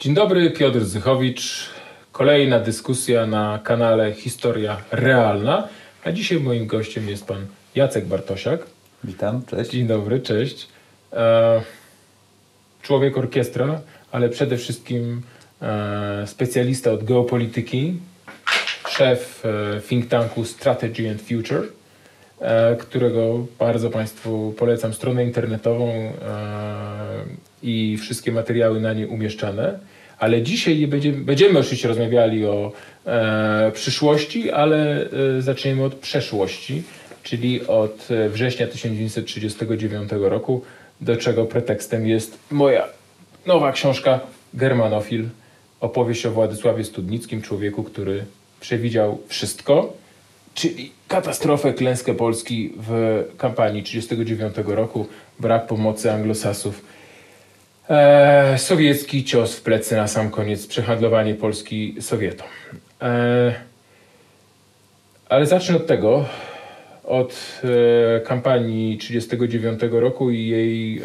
Dzień dobry, Piotr Zychowicz. Kolejna dyskusja na kanale Historia Realna. A dzisiaj moim gościem jest pan Jacek Bartosiak. Witam, cześć. Dzień dobry, cześć. E, człowiek orkiestra, ale przede wszystkim e, specjalista od geopolityki, szef e, think tanku Strategy and Future, którego bardzo Państwu polecam stronę internetową i wszystkie materiały na niej umieszczane. Ale dzisiaj będziemy, będziemy oczywiście rozmawiali o e, przyszłości, ale e, zaczniemy od przeszłości, czyli od e, września 1939 roku, do czego pretekstem jest moja nowa książka Germanofil, opowieść o Władysławie Studnickim, człowieku, który przewidział wszystko, czyli katastrofę, klęskę Polski w kampanii 1939 roku, brak pomocy anglosasów, e, sowiecki cios w plecy na sam koniec, przehandlowanie Polski Sowietom. E, ale zacznę od tego, od e, kampanii 1939 roku i jej e,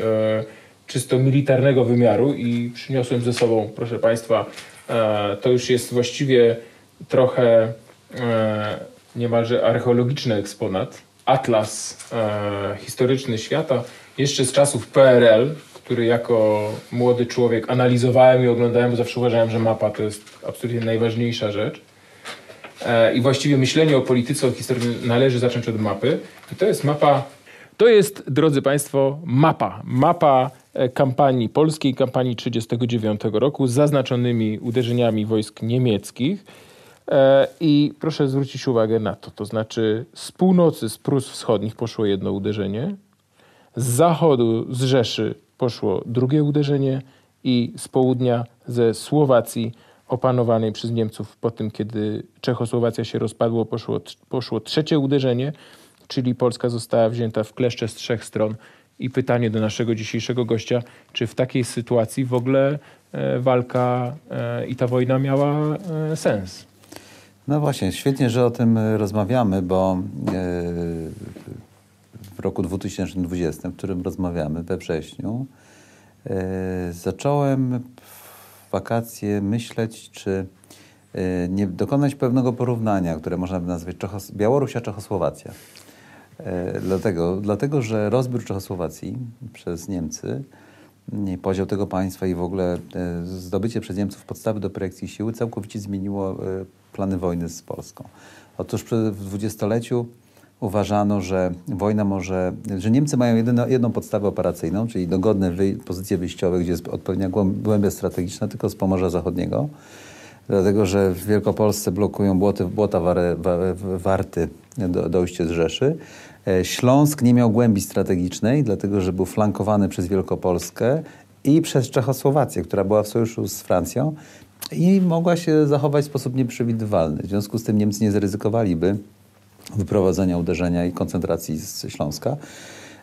czysto militarnego wymiaru i przyniosłem ze sobą, proszę Państwa, e, to już jest właściwie trochę e, niemalże archeologiczny eksponat, atlas historyczny świata, jeszcze z czasów PRL, który jako młody człowiek analizowałem i oglądałem, bo zawsze uważałem, że mapa to jest absolutnie najważniejsza rzecz. E, I właściwie myślenie o polityce, o historii należy zacząć od mapy. I to jest mapa. To jest, drodzy Państwo, mapa. Mapa e, kampanii polskiej, kampanii 1939 roku z zaznaczonymi uderzeniami wojsk niemieckich. E, I proszę zwrócić uwagę na to, to znaczy z północy, z Prus Wschodnich poszło jedno uderzenie, z zachodu, z Rzeszy poszło drugie uderzenie i z południa, ze Słowacji opanowanej przez Niemców po tym, kiedy Czechosłowacja się rozpadło, poszło, poszło trzecie uderzenie, czyli Polska została wzięta w kleszcze z trzech stron. I pytanie do naszego dzisiejszego gościa, czy w takiej sytuacji w ogóle e, walka e, i ta wojna miała e, sens? No właśnie, świetnie, że o tym rozmawiamy, bo roku 2020, w którym rozmawiamy we wrześniu, e, zacząłem w wakacje myśleć, czy e, nie dokonać pewnego porównania, które można by nazwać Czechos Białoruś a Czechosłowacja. E, dlatego, dlatego, że rozbiór Czechosłowacji przez Niemcy, nie, podział tego państwa i w ogóle zdobycie przez Niemców podstawy do projekcji siły całkowicie zmieniło plany wojny z Polską. Otóż w dwudziestoleciu uważano, że wojna może, że Niemcy mają jedyno, jedną podstawę operacyjną, czyli dogodne pozycje wyjściowe, gdzie jest odpowiednia głęb- głębia strategiczna, tylko z Pomorza Zachodniego. Dlatego, że w Wielkopolsce blokują błoty, błota warty do, dojście z Rzeszy. E, Śląsk nie miał głębi strategicznej, dlatego że był flankowany przez Wielkopolskę i przez Czechosłowację, która była w sojuszu z Francją i mogła się zachować w sposób nieprzewidywalny. W związku z tym Niemcy nie zaryzykowaliby wyprowadzenia uderzenia i koncentracji z Śląska.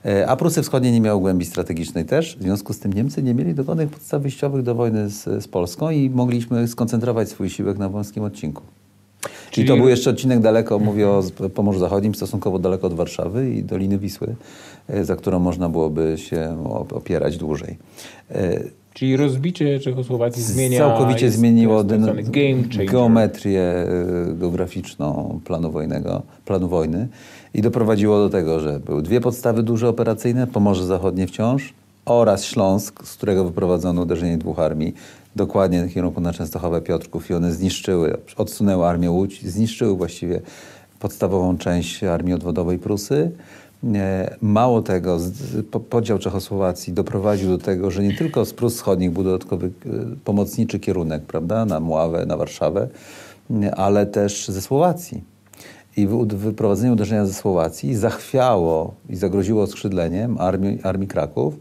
E, A Prusy Wschodnie nie miały głębi strategicznej też. W związku z tym Niemcy nie mieli dogodnych podstaw wyjściowych do wojny z, z Polską i mogliśmy skoncentrować swój siłek na wąskim odcinku. Czyli- Czyli to był jeszcze odcinek daleko, mówię o Pomorzu Zachodnim, stosunkowo daleko od Warszawy i Doliny Wisły, e, za którą można byłoby się op- opierać dłużej. E, Czyli rozbicie Czechosłowacji zmienia. Całkowicie zmieniło geometrię y, geograficzną planu, wojnego, planu wojny i doprowadziło do tego, że były dwie podstawy duże operacyjne, Pomorze Zachodnie wciąż oraz Śląsk, z którego wyprowadzono uderzenie dwóch armii, dokładnie w kierunku na Częstochowę Piotrków i one zniszczyły, odsunęły Armię Łódź, zniszczyły właściwie podstawową część Armii Odwodowej Prusy. E, Mało tego, podział Czechosłowacji doprowadził do tego, że nie tylko z Prus Wschodnich był dodatkowy e, pomocniczy kierunek, prawda, na Mławę, na Warszawę, nie, ale też ze Słowacji. I wy- wyprowadzenie uderzenia ze Słowacji zachwiało i zagroziło skrzydleniem armii, armii Kraków,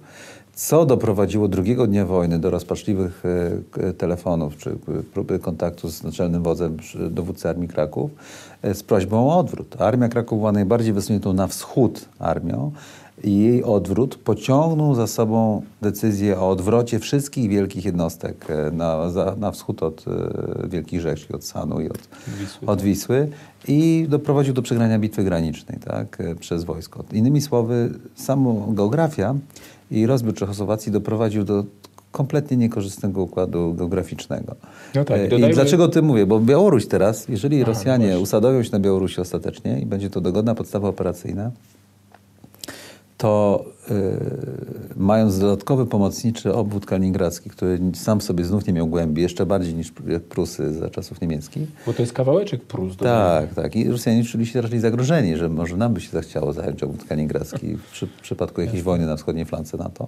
co doprowadziło drugiego dnia wojny do rozpaczliwych e, telefonów czy k- próby kontaktu z naczelnym wodzem dowódcy Armii Kraków e, z prośbą o odwrót. Armia Kraków była najbardziej wysuniętą na wschód armią i jej odwrót pociągnął za sobą decyzję o odwrocie wszystkich wielkich jednostek e, na, za, na wschód od e, Wielkich Rzek, czyli od Sanu i od Wisły. od Wisły i doprowadził do przegrania bitwy granicznej tak, e, przez wojsko. Innymi słowy, sama geografia i rozbiór Czechosłowacji doprowadził do kompletnie niekorzystnego układu geograficznego. No tak, E, I dodajmy- dlaczego o tym mówię? Bo Białoruś teraz, jeżeli A, Rosjanie właśnie. usadowią się na Białorusi ostatecznie i będzie to dogodna podstawa operacyjna, to y, mając dodatkowy pomocniczy obwód kaliningradzki, który sam sobie znów nie miał głębi, jeszcze bardziej niż Prusy za czasów niemieckich, Bo to jest kawałeczek Prus. do- tak, tak. I Rosjanie czuli się raczej zagrożeni, że może nam by się zachciało zająć obwód kaliningradzki w przy, w przypadku jakiejś wojny na wschodniej flance NATO.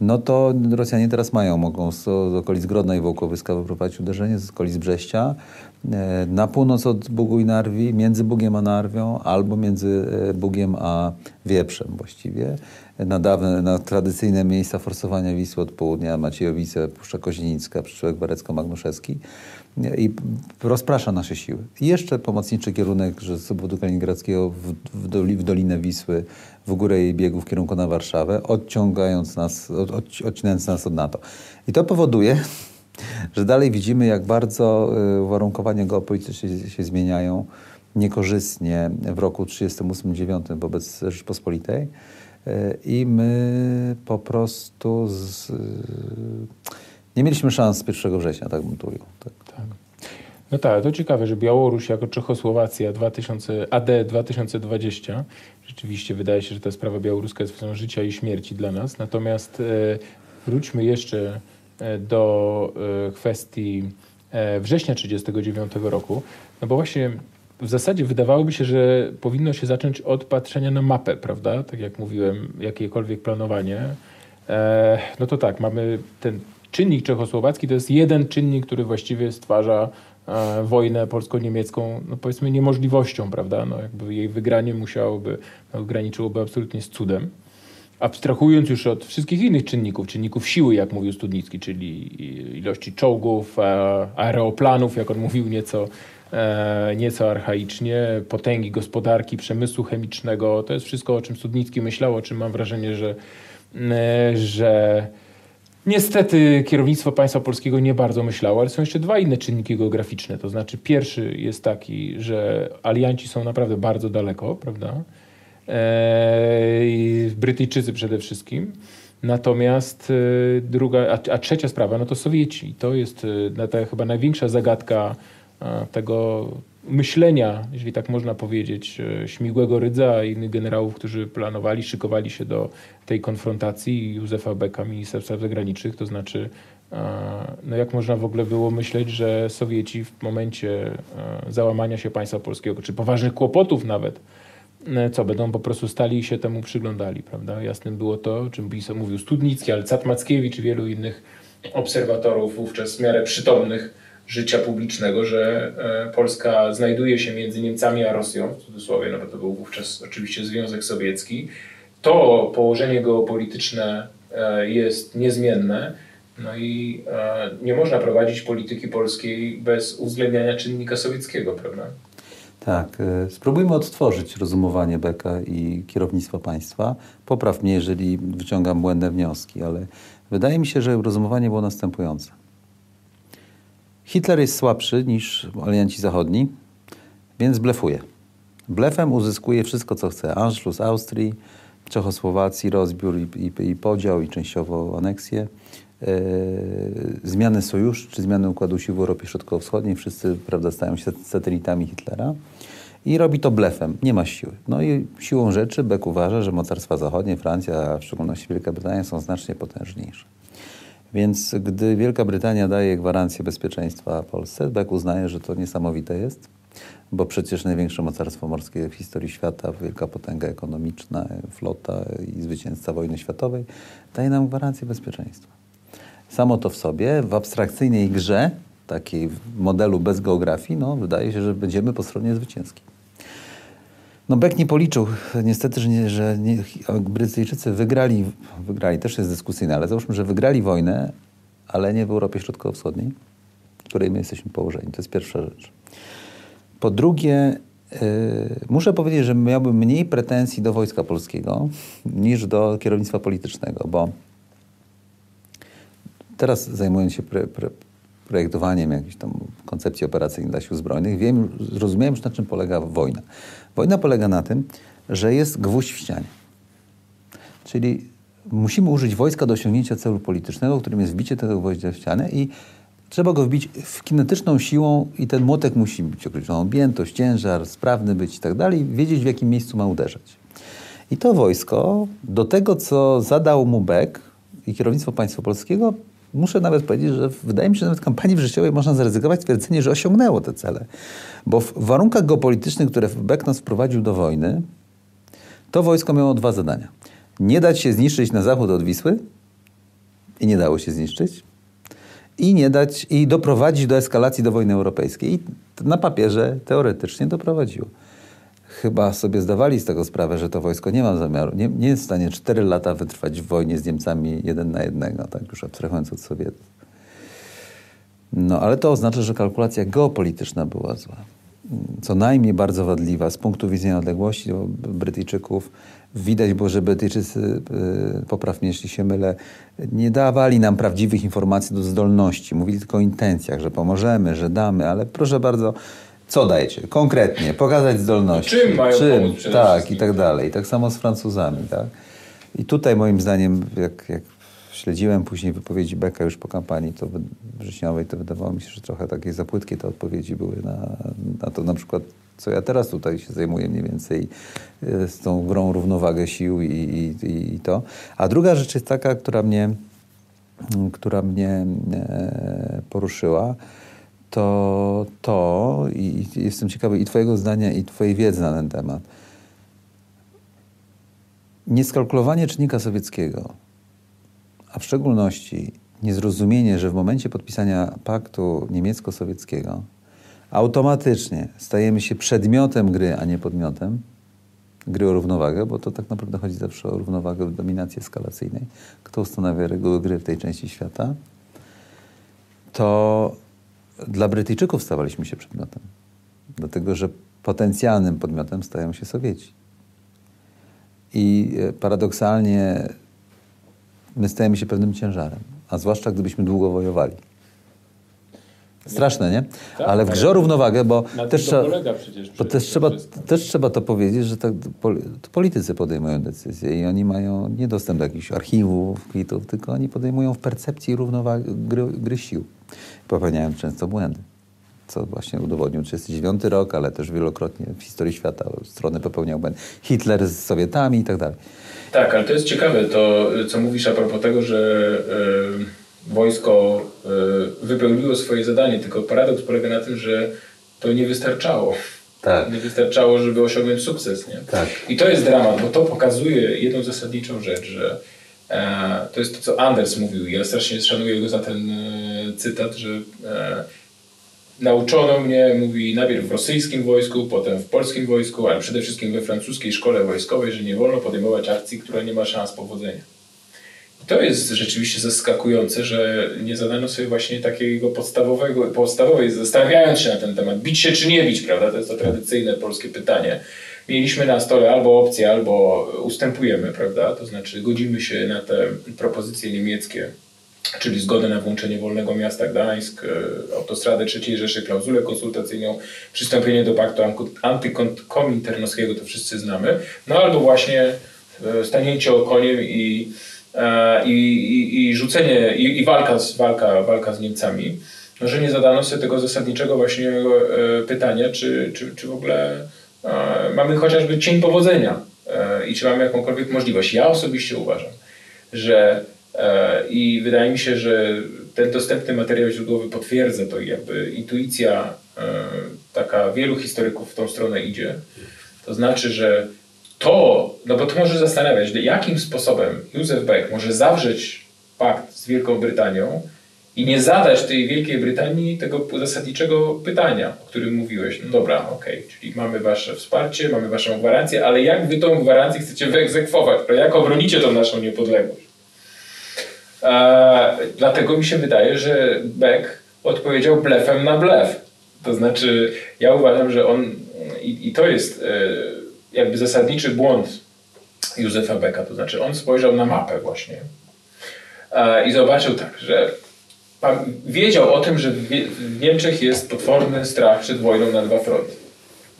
No to Rosjanie teraz mają, mogą z, z okolic Grodna i Wołkowyska wyprowadzić uderzenie, z okolic Brześcia, na północ od Bugu i Narwi, między Bugiem a Narwią, albo między e, Bugiem a Wieprzem właściwie. Na, dawne, na tradycyjne miejsca forsowania Wisły od południa, Maciejowice, Puszcza Koźnińska, Przyczółek Barecko-Magnuszewski i rozprasza nasze siły. I jeszcze pomocniczy kierunek że z obwodu kaliningradzkiego w, w, doli, w Dolinę Wisły, w górę jej biegu w kierunku na Warszawę, odciągając nas, od, odcinając nas od NATO. I to powoduje, że dalej widzimy, jak bardzo y, uwarunkowania geopolityczne się, zmieniają niekorzystnie w roku 1938-1939 wobec Rzeczpospolitej. Y, I my po prostu z, y, nie mieliśmy szans z 1 września, tak bym ujął. Tak. Tak. No tak, to ciekawe, że Białoruś jako Czechosłowacja 2000, AD 2020, rzeczywiście wydaje się, że ta sprawa białoruska jest kwestią życia i śmierci dla nas. Natomiast e, wróćmy jeszcze do e, kwestii e, września 1939 roku, no bo właśnie w zasadzie wydawałoby się, że powinno się zacząć od patrzenia na mapę, prawda? Tak jak mówiłem, jakiekolwiek planowanie. E, no to tak, mamy ten czynnik czechosłowacki, to jest jeden czynnik, który właściwie stwarza e, wojnę polsko-niemiecką, no powiedzmy niemożliwością, prawda? No jakby jej wygranie musiałoby, no, absolutnie z cudem. Abstrahując już od wszystkich innych czynników, czynników siły, jak mówił Studnicki, czyli ilości czołgów, aeroplanów, jak on mówił nieco, e, nieco archaicznie, potęgi gospodarki, przemysłu chemicznego. To jest wszystko, o czym Studnicki myślał, o czym mam wrażenie, że, e, że Niestety kierownictwo państwa polskiego nie bardzo myślało, ale są jeszcze dwa inne czynniki geograficzne. To znaczy, pierwszy jest taki, że alianci są naprawdę bardzo daleko, prawda? Eee, Brytyjczycy przede wszystkim. Natomiast e, druga, a, a trzecia sprawa, no to Sowieci. To jest e, ta chyba największa zagadka e, tego myślenia, jeżeli tak można powiedzieć, Śmigłego Rydza i innych generałów, którzy planowali, szykowali się do tej konfrontacji Józefa Beka, ministra spraw zagranicznych, to znaczy no jak można w ogóle było myśleć, że Sowieci w momencie załamania się państwa polskiego, czy poważnych kłopotów nawet, co będą po prostu stali i się temu przyglądali, prawda? Jasnym było to, czym pisał, mówił Studnicki, ale Cat Mackiewicz i wielu innych obserwatorów wówczas w miarę przytomnych życia publicznego, że e, Polska znajduje się między Niemcami a Rosją, w cudzysłowie, no bo to był wówczas oczywiście Związek Sowiecki. To położenie geopolityczne e, jest niezmienne, no i e, nie można prowadzić polityki polskiej bez uwzględniania czynnika sowieckiego, prawda? Tak, e, spróbujmy odtworzyć rozumowanie Beka i kierownictwa państwa. Popraw mnie, jeżeli wyciągam błędne wnioski, ale wydaje mi się, że rozumowanie było następujące. Hitler jest słabszy niż alianci zachodni, więc blefuje. Blefem uzyskuje wszystko, co chce. Anschluss Austrii, Czechosłowacji, rozbiór i, i, i podział, i częściowo aneksję. E, zmiany sojuszu, czy zmiany układu sił w Europie Środkowo-Wschodniej. Wszyscy prawda, stają się satelitami Hitlera. I robi to blefem. Nie ma siły. No i siłą rzeczy Beck uważa, że mocarstwa zachodnie, Francja, a w szczególności Wielka Brytania są znacznie potężniejsze. Więc gdy Wielka Brytania daje gwarancję bezpieczeństwa Polsce, Beck uznaje, że to niesamowite jest, bo przecież największe mocarstwo morskie w historii świata, wielka potęga ekonomiczna, flota i zwycięzca wojny światowej, daje nam gwarancję bezpieczeństwa. Samo to w sobie, w abstrakcyjnej grze, takiej modelu bez geografii, no, wydaje się, że będziemy po stronie zwycięskiej. No Beck nie policzył niestety, że, nie, że nie, Brytyjczycy wygrali, wygrali, też jest dyskusyjne, ale załóżmy, że wygrali wojnę, ale nie w Europie Środkowo-Wschodniej, w której my jesteśmy położeni. To jest pierwsza rzecz. Po drugie, yy, muszę powiedzieć, że miałbym mniej pretensji do Wojska Polskiego niż do kierownictwa politycznego, bo teraz zajmując się pre, pre, projektowaniem jakiejś tam koncepcji operacyjnej dla sił zbrojnych, wiem, zrozumiałem już na czym polega wojna. Wojna polega na tym, że jest gwóźdź w ścianie. Czyli musimy użyć wojska do osiągnięcia celu politycznego, którym jest wbicie tego gwoździa w ścianę i trzeba go wbić w kinetyczną siłą i ten młotek musi być określoną objętość, ciężar, sprawny być i tak dalej, wiedzieć w jakim miejscu ma uderzać. I to wojsko do tego, co zadał mu Beck i kierownictwo państwa polskiego, muszę nawet powiedzieć, że wydaje mi się, że nawet w kampanii wrześniowej można zaryzykować twierdzenie, że osiągnęło te cele. Bo w warunkach geopolitycznych, które Beck nas wprowadził do wojny, to wojsko miało dwa zadania. Nie dać się zniszczyć na zachód od Wisły i nie dało się zniszczyć. I nie dać, i doprowadzić do eskalacji do wojny europejskiej. I na papierze teoretycznie doprowadziło. Chyba sobie zdawali z tego sprawę, że to wojsko nie ma zamiaru, nie, nie jest w stanie 4 lata wytrwać w wojnie z Niemcami jeden na jednego, tak już abstrahując od Sowietów. No ale to oznacza, że kalkulacja geopolityczna była zła co najmniej bardzo wadliwa z punktu widzenia odległości Brytyjczyków. Widać było, że Brytyjczycy, y, popraw mnie jeśli się mylę, nie dawali nam prawdziwych informacji do zdolności. Mówili tylko o intencjach, że pomożemy, że damy, ale proszę bardzo, co dajecie? Konkretnie, pokazać zdolności. Czym mają Czym? pomóc Tak, i tak dalej. Tak samo z Francuzami, tak? I tutaj moim zdaniem, jak, jak śledziłem później wypowiedzi Beka już po kampanii to wrześniowej, to wydawało mi się, że trochę takie za płytkie te odpowiedzi były na, na to na przykład, co ja teraz tutaj się zajmuję mniej więcej e, z tą grą równowagę sił i, i, i to. A druga rzecz jest taka, która mnie, która mnie e, poruszyła, to to i jestem ciekawy i twojego zdania, i twojej wiedzy na ten temat. Nieskalkulowanie czynnika sowieckiego a w szczególności niezrozumienie, że w momencie podpisania paktu niemiecko-sowieckiego automatycznie stajemy się przedmiotem gry, a nie podmiotem gry o równowagę, bo to tak naprawdę chodzi zawsze o równowagę w dominacji eskalacyjnej. Kto ustanawia reguły gry w tej części świata, to dla Brytyjczyków stawaliśmy się przedmiotem. Dlatego, że potencjalnym podmiotem stają się Sowieci. I e, paradoksalnie my stajemy się pewnym ciężarem, a zwłaszcza gdybyśmy długo wojowali. Straszne, nie? Tak, ale w grze o równowagę, bo też, trzeba, bo też, trzeba, też trzeba to powiedzieć, że tak, to politycy podejmują decyzje i oni mają nie dostęp do jakichś archiwów, kwitów, tylko oni podejmują w percepcji równowagi, gry, gry sił. Popełniają często błędy co właśnie udowodnił 1939 rok, ale też wielokrotnie w historii świata strony popełniał błędy. Hitler z Sowietami i tak dalej. Tak, ale to jest ciekawe to, co mówisz a propos tego, że y, wojsko y, wypełniło swoje zadanie, tylko paradoks polega na tym, że to nie wystarczało. Tak. Nie wystarczało, żeby osiągnąć sukces. Nie? Tak. I to jest dramat, bo to pokazuje jedną zasadniczą rzecz, że e, to jest to, co Anders mówił. Ja strasznie szanuję go za ten e, cytat, że e, Nauczono mnie, mówi, najpierw w rosyjskim wojsku, potem w polskim wojsku, ale przede wszystkim we francuskiej szkole wojskowej, że nie wolno podejmować akcji, która nie ma szans powodzenia. I to jest rzeczywiście zaskakujące, że nie zadano sobie właśnie takiego podstawowego, podstawowej, zastanawiając się na ten temat, bić się czy nie bić, prawda? To jest to tradycyjne polskie pytanie. Mieliśmy na stole albo opcję, albo ustępujemy, prawda? To znaczy godzimy się na te propozycje niemieckie czyli zgodę na włączenie Wolnego Miasta Gdańsk, e, autostradę III Rzeszy, klauzulę konsultacyjną, przystąpienie do paktu antykominternowskiego, to wszyscy znamy, no albo właśnie e, stanięcie okoniem i, e, i, i, i rzucenie, i, i walka, z, walka, walka z Niemcami, no, że nie zadano sobie tego zasadniczego właśnie pytania, czy, czy, czy w ogóle mamy chociażby cień powodzenia i czy mamy jakąkolwiek możliwość. Ja osobiście uważam, że I wydaje mi się, że ten dostępny materiał źródłowy potwierdza to jakby intuicja e, taka wielu historyków w tą stronę idzie. To znaczy, że to, no bo to może zastanawiać, jakim sposobem Józef Beck może zawrzeć pakt z Wielką Brytanią i nie zadać tej Wielkiej Brytanii tego zasadniczego pytania, o którym mówiłeś. No dobra, okej, okay, czyli mamy wasze wsparcie, mamy waszą gwarancję, ale jak wy tą gwarancję chcecie wyegzekwować? Jak obronicie tą naszą niepodległość? E, dlatego mi się wydaje, że Beck odpowiedział blefem na blef. To znaczy, ja uważam, że on, i, i to jest e, jakby zasadniczy błąd Józefa Becka, to znaczy on spojrzał na mapę właśnie e, i zobaczył tak, że wiedział o tym, że w Niemczech jest potworny strach przed wojną na dwa fronty.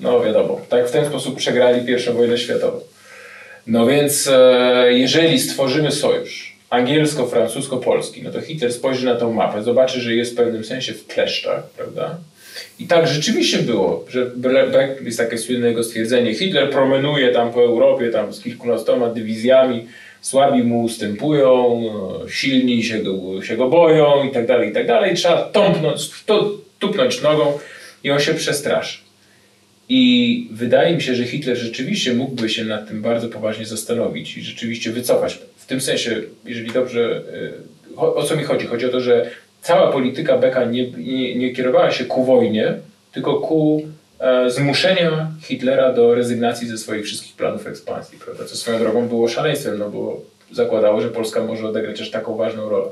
No wiadomo, tak w ten sposób przegrali pierwszą wojnę światową. No więc e, jeżeli stworzymy sojusz angielsko-francusko-polski, no to Hitler spojrzy na tą mapę, zobaczy, że jest w pewnym sensie w kleszczach, prawda? I tak rzeczywiście było, że Beck, jest takie słynne jego stwierdzenie, Hitler promenuje tam po Europie tam z kilkunastoma dywizjami, słabi mu ustępują, silni się go, się go boją i tak dalej, i tak dalej. Trzeba tąpnąć, to, tupnąć nogą i on się przestraszy. I wydaje mi się, że Hitler rzeczywiście mógłby się nad tym bardzo poważnie zastanowić i rzeczywiście wycofać. W tym sensie, jeżeli dobrze, y, o co mi chodzi? Chodzi o to, że cała polityka Becka nie, nie, nie kierowała się ku wojnie, tylko ku e, Hitlera do rezygnacji ze swoich wszystkich planów ekspansji, prawda? co swoją drogą było szaleństwem, no bo zakładało, że Polska może odegrać aż taką ważną rolę.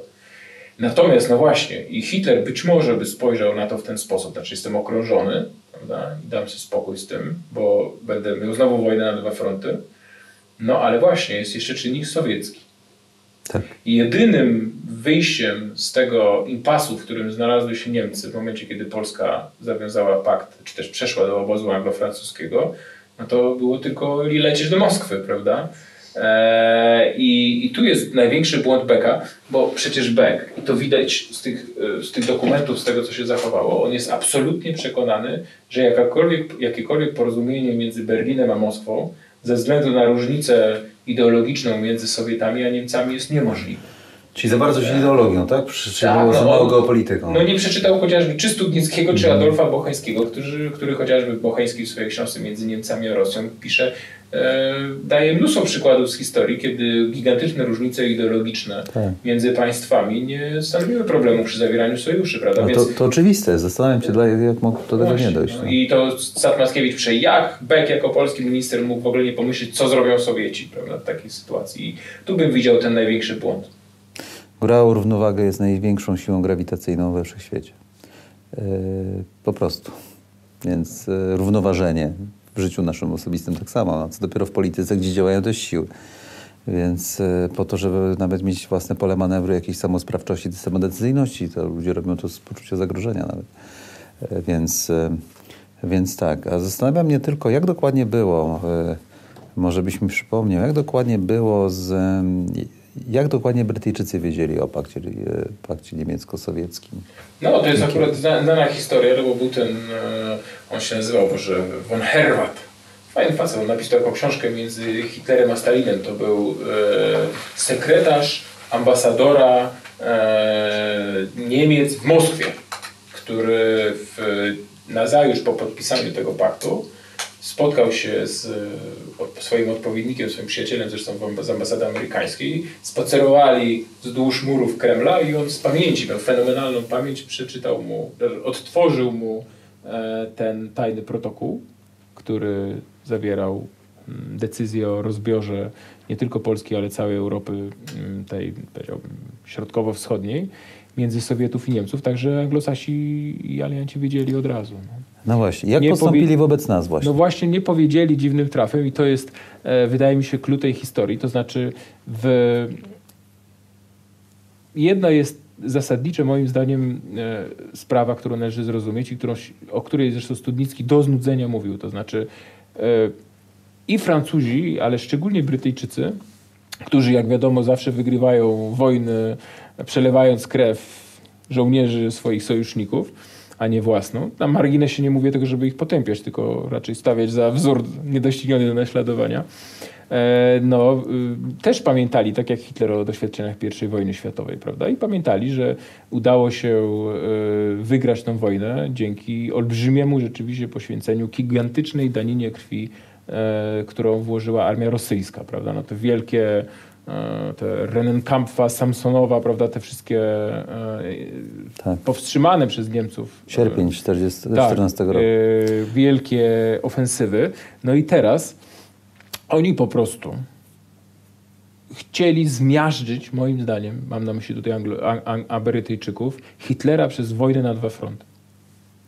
Natomiast, no właśnie, i Hitler być może by spojrzał na to w ten sposób, znaczy jestem okrążony, prawda, i dam sobie spokój z tym, bo będę miał znowu wojnę na dwa fronty, no ale właśnie, jest jeszcze czynnik sowiecki. Tak. I jedynym wyjściem z tego impasu, w którym znalazły się Niemcy w momencie, kiedy Polska zawiązała pakt, czy też przeszła do obozu anglo-francuskiego, no to było tylko lecieć do Moskwy, prawda? Eee, I, I tu jest największy błąd Becka, bo przecież Beck, i to widać z tych, z tych dokumentów, z tego co się zachowało, on jest absolutnie przekonany, że jakiekolwiek porozumienie między Berlinem a Moskwą ze względu na różnicę ideologiczną między Sowietami a Niemcami jest niemożliwe. Czyli za bardzo się ideologią, tak? Przeczytał tak, no, mało geopolityką. No nie przeczytał chociażby czy Studnickiego, czy mhm. Adolfa Bocheńskiego, który, który chociażby Bocheński w swojej książce Między Niemcami a Rosją pisze, e, daje mnóstwo przykładów z historii, kiedy gigantyczne różnice ideologiczne tak. między państwami nie stanowiły problemu przy zawieraniu sojuszy, prawda? No Więc, to, to oczywiste, zastanawiam się, dla, jak mógł do tego nie dojść. No. I to Satmaskiewicz pisze, jak Beck jako polski minister mógł w ogóle nie pomyśleć, co zrobią Sowieci prawda, w takiej sytuacji. I tu bym widział ten największy błąd. Gra o równowagę jest największą siłą grawitacyjną we wszechświecie. Yy, po prostu. Więc yy, równoważenie w życiu naszym osobistym tak samo, a co dopiero w polityce, gdzie działają też siły. Więc yy, po to, żeby nawet mieć własne pole manewru, jakiejś samosprawczości, samodecyzyjności, to ludzie robią to z poczucia zagrożenia nawet. Więc, więc tak. A zastanawia mnie tylko, jak dokładnie było, może byś mi przypomniał, jak dokładnie było z jak dokładnie Brytyjczycy wiedzieli o pakcie, e, pakcie niemiecko-sowieckim? No, to jest akurat znana historia, bo był ten, e, on się nazywał, Boże, von Herwat. Fajny facet, on napisał taką książkę między Hitlerem a Stalinem. To był e, sekretarz ambasadora e, Niemiec w Moskwie, który w, nazajutrz po podpisaniu tego paktu spotkał się z swoim odpowiednikiem, swoim przyjacielem zresztą z ambasady amerykańskiej, spacerowali wzdłuż murów Kremla i on z pamięci, miał fenomenalną pamięć, przeczytał mu, odtworzył mu e, ten tajny protokół, który zawierał mm, decyzję o rozbiorze nie tylko Polski, ale całej Europy mm, tej, środkowo-wschodniej między Sowietów i Niemców, także anglosasi i alianci wiedzieli od razu. No. No właśnie, jak nie postąpili wobec nas właśnie? No właśnie nie powiedzieli dziwnym trafem i to jest, e, wydaje mi się, klucz tej historii. To znaczy, w... jedno jest zasadnicze moim zdaniem e, sprawa, którą należy zrozumieć i którą, o której zresztą Studnicki do znudzenia mówił. To znaczy e, i Francuzi, ale szczególnie Brytyjczycy, którzy jak wiadomo zawsze wygrywają wojny, przelewając krew żołnierzy swoich sojuszników, a nie własną. Na marginesie nie mówię tego, żeby ich potępiać, tylko raczej stawiać za wzór niedościgniony do naśladowania. E, no, y, też pamiętali, tak jak Hitler o doświadczeniach I wojny światowej, prawda? I pamiętali, że udało się y, wygrać tę wojnę dzięki olbrzymiemu rzeczywiście poświęceniu, gigantycznej daninie krwi, e, którą włożyła armia rosyjska, prawda? No to wielkie E, te Renenkampfa, Samsonowa, prawda, te wszystkie e, tak. powstrzymane przez Niemców. Sierpień 1914 tak, roku. E, wielkie ofensywy. No i teraz oni po prostu chcieli zmiażdżyć, moim zdaniem, mam na myśli tutaj Anglo, Amerytyjczyków, Hitlera przez wojnę na dwa fronty.